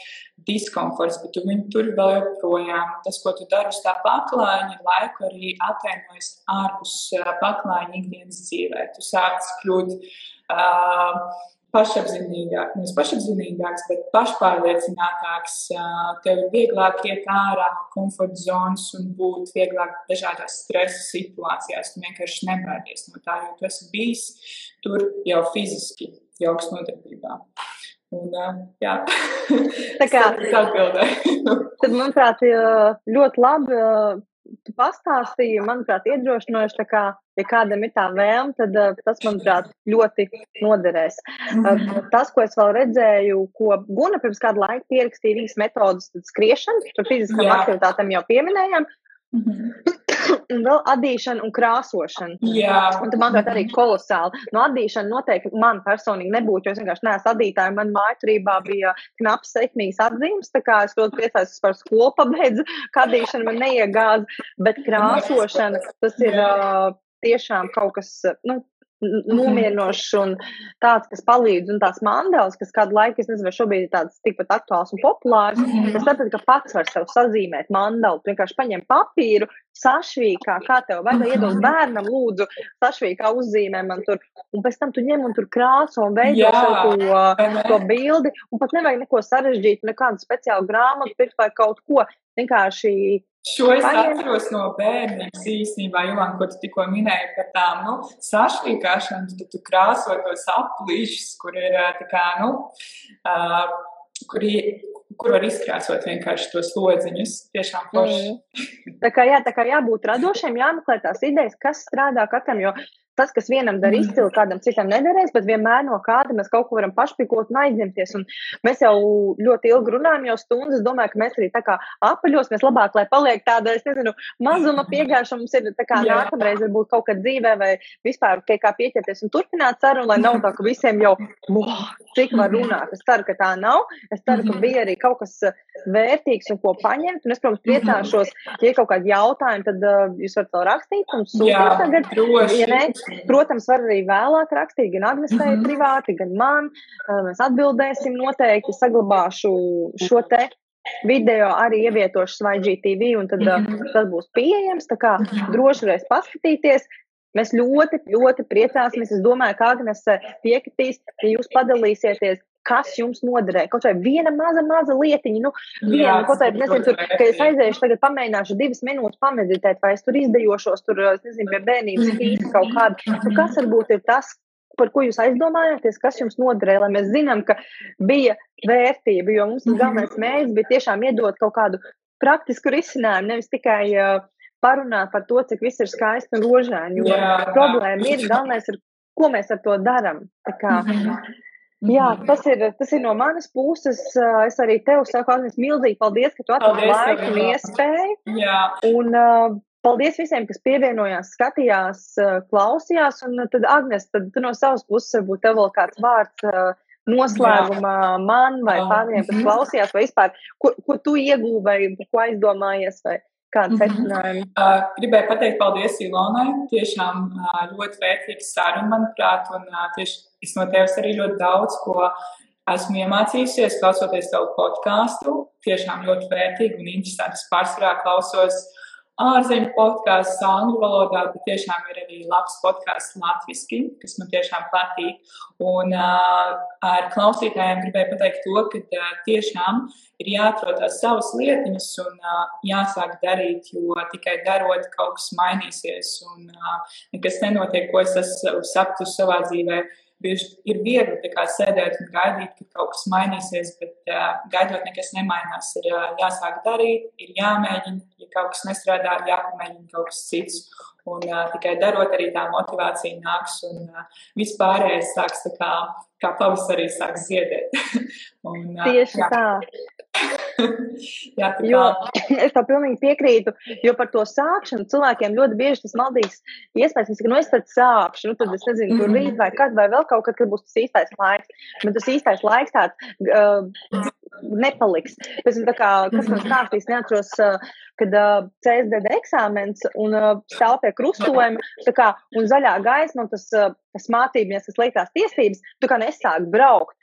diskomforts, bet tu viņu tur vēl joprojām. Tas, ko tu dari uz tā paklājiņa, laiku arī atainojas ārpus paklājiņa ikdienas dzīvē. Tu sāc kļūt. Uh, pašapziņīgāks, nevis pašapziņīgāks, bet pašpārliecinātāks. Tev ir vieglāk iet ārā no komforta zonas un būt vieglāk dažādās stresa situācijās. Tu vienkārši nebaidies no tā, jo tu esi bijis tur jau fiziski, jau augstu nodarbībā. Un, jā, tā kā tā atbildēja. tad, manuprāt, ļoti labi tu pastāstīji, manuprāt, iedrošinoši. Ja kādam ir tā vēlme, tad uh, tas, manuprāt, ļoti noderēs. Uh, tas, ko es vēl redzēju, ko Guna pirms kāda laika pierakstīja viņas metodas, tad skriešana, par fiziskām aktivitātēm jau pieminējām. Mm -hmm. un vēl adīšana un krāsošana. Jā. Un tas, manuprāt, arī kolosāli. No adīšana noteikti man personīgi nebūtu, jo es vienkārši neesmu adītāja. Man mājturībā bija knaps sekmīgas atzīmes, tā kā es ļoti priecājos par skolu pabeidzu, ka adīšana man neiegāza, bet krāsošana, tas ir uh, tiešām kaut kas, nu, Mhm. nomierinošs un tāds, kas palīdz, un tās mandālas, kas kādu laiku, es nezinu, vai šobrīd ir tāds tikpat aktuāls un populārs, mm -hmm. es saprotu, ka pats var sev sazīmēt mandalu. Vienkārši paņem papīru, sašvīkā, kā tev vajag, iedod bērnam, lūdzu, sašvīkā uzzīmē man tur, un pēc tam tu ņem un tur krāso un veido to, to bildi, un pat nevajag neko sarežģīt, nekādu speciālu grāmatu pirkt vai kaut ko. Vienkārši Šo es atceros no bērnības īstenībā, Jolan, ko tu tikko minēji par tām, nu, sašķīkāšanu, tad tu krāso tos aplīšus, kur ir tā kā, nu, uh, kuri, kur var izkrāsot vienkārši tos lodziņus. Tiešām forši. Mm. Tā kā, jā, tā kā jābūt radošiem, jāmeklē tās idejas, kas strādā katram, jo tas, kas vienam der mhm. izcili, kādam citam nederēs, bet vienmēr no kāda mēs kaut ko varam pašpikot un aizņemties. Un mēs jau ļoti ilgi runājam, jau stundas. Domāju, ka mēs arī tā kā apaļos, mēs labāk, lai paliek tāda, es nezinu, mazuma piegājuša. Mums ir tā kā Jā. nākamreiz varbūt kaut kad dzīvē vai vispār kā, kā pieķerties un turpināt sarunu, lai nav tā, ka visiem jau, wow, cik var runāt. Es ceru, ka tā nav. Es ceru, ka mhm. bija arī kaut kas uh, vērtīgs un ko paņemt. Un es, protams, priecāšos, ja ir kaut kādi jautājumi, tad uh, jūs varat vēl rakstīt un sūtīt tagad. Ja ne, Protams, var arī vēlāk rakstīt, gan Agnesei mm -hmm. privāti, gan man. Mēs atbildēsim noteikti, saglabāšu šo te video arī ievietošu SvaigžTV, un tad mm -hmm. tas būs pieejams. Tā kā droši varēs paskatīties. Mēs ļoti, ļoti priecāsimies. Es domāju, ka Agnese piekritīs, ja jūs padalīsieties kas jums noderē. Kaut vai viena maza, maza lietiņa, nu, viena, Jā, kaut vai, nezinu, tur, ka es aiziešu, tagad pamēģināšu divas minūtes pameditēt, vai es tur izdejošos, tur, nezinu, pie bērnības spīti kaut kādu. Nu, kas varbūt ir tas, par ko jūs aizdomājāties, kas jums noderē, lai mēs zinām, ka bija vērtība, jo mums galvenais mērķis bija tiešām iedot kaut kādu praktisku risinājumu, nevis tikai uh, parunāt par to, cik viss ir skaisti un rožaini, jo Jā. problēma ir galvenais, ir, ko mēs ar to darām. Tā kā, -hmm. Jā, mhm. tas ir, tas ir no manas puses. Es arī tev saku, Agnēs, milzīgi paldies, ka tu atradi laiku un iespēju. Jā. Un, uh, Paldies visiem, kas pievienojās, skatījās, klausījās. Un tad, Agnēs, tad tu no savas puses varbūt tev vēl kāds vārds noslēgumā Jā. man vai pārējiem, kas klausījās, vai vispār, ko, ko tu iegūvi vai ko aizdomājies. Vai Kāda mhm. secinājuma? Mm -hmm. uh, gribēju pateikt paldies Ilonai. Tiešām uh, ļoti vērtīga saruna, manuprāt, un uh, tieši es no tevis arī ļoti daudz ko esmu iemācījusies, klausoties tavu podkāstu. Tiešām ļoti vērtīgi un interesanti. Es pārsvarā klausos ārzemju podkāsts angļu valodā, bet tiešām ir arī labs podkāsts latviešu, kas man tiešām patīk. Un uh, ar klausītājiem gribēju pateikt to, ka uh, tiešām ir jāatrod tās savas lietiņas un uh, jāsāk darīt, jo tikai darot kaut kas mainīsies un uh, nekas nenotiek, ko es esmu saptus savā dzīvē. Bieži ir viegli kā, sēdēt un gaidīt, ka kaut kas mainīsies, bet uh, gaidot, nekas nemainās. Ir uh, jāsāk darīt, ir jāmēģina, ja kaut kas nestrādā, jāpamēģina kaut kas cits. Un uh, tikai darot, arī tā motivācija nāks un uh, vispārējais sāks tā kā, kā pavasarī sāks ziedēt. un, uh, Tieši jā. tā. jā, tā jo, es tam pilnīgi piekrītu, jo par to sākšanu cilvēkiem ļoti bieži tas maldīgs iespējas, ka, nu, es tad sāpšu, nu, tad es nezinu, tur rīt vai kad, vai vēl kaut kad, kad būs tas īstais laiks. Bet tas īstais laiks tāds uh, nepaliks. Es tā kā, kas man stāstīs, neatceros, kad CSDD eksāmens un stāv pie krustojuma, tā kā, un zaļā gaisma, un tas, tas mācībnieks, kas liekās tiesības, tu kā nesāk braukt.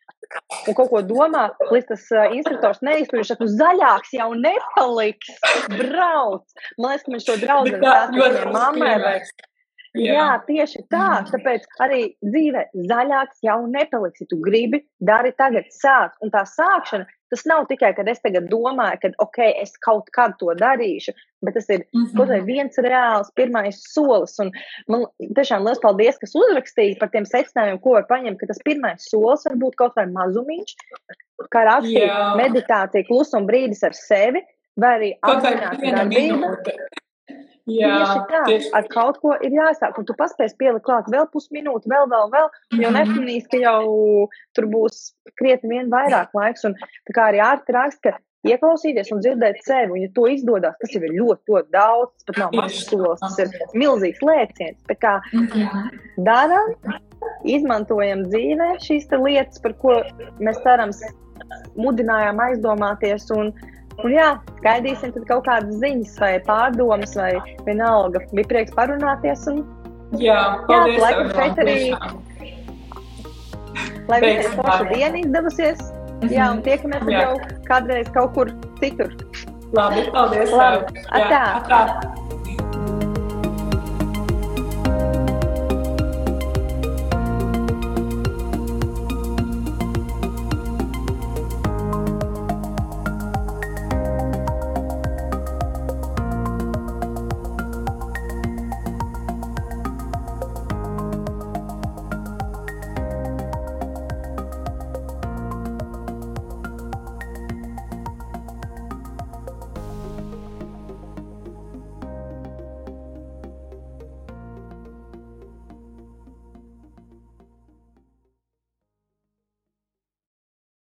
Un kaut ko domā, līdz tas uh, instruktors neizturēs, ka nu, zaļāks jau nepaliks. Brauc! Man liekas, ka viņš to draugu stāstīja mammai. Vai... Jā. Jā, tieši tā. Tāpēc arī dzīve zaļāks jau nepaliks. Ja tu gribi, dari tagad, sāc. Un tā sākšana Tas nav tikai, kad es tagad domāju, ka, ok, es kaut kad to darīšu, bet tas ir mm -hmm. kaut vai viens reāls pirmais solis. Un man tiešām liels paldies, kas uzrakstīja par tiem secinājumiem, ko var paņemt, ka tas pirmais solis var būt kaut vai mazumiņš, kā rakstīt meditācija, klusuma brīdis ar sevi, vai arī apzināta darbība. Jā, tieši tā, tieši. ar kaut ko ir jāsāk, un tu paspēsi pielikt klāt vēl pusminūti, vēl, vēl, vēl, jo -hmm. nefinīs, ka jau tur būs krietni vien vairāk laiks, un tā kā arī ārti rakst, ka ieklausīties un dzirdēt sevi, un ja to izdodas, tas jau ir ļoti, ļoti daudz, tas pat nav mazs solis, tas ir milzīgs lēciens, tā kā -hmm. daram, izmantojam dzīvē šīs lietas, par ko mēs cerams mudinājām aizdomāties, un Un jā, gaidīsim kaut kādas ziņas, vai pārdomas, vai vienalga. Bija prieks parunāties. Un, jā, paldies, jā laikam šeit arī. Lai visiem forša diena izdevusies. Mm -hmm. Jā, un tiekamies jau kādreiz kaut kur citur. Labi, paldies. Labi, atā. atā.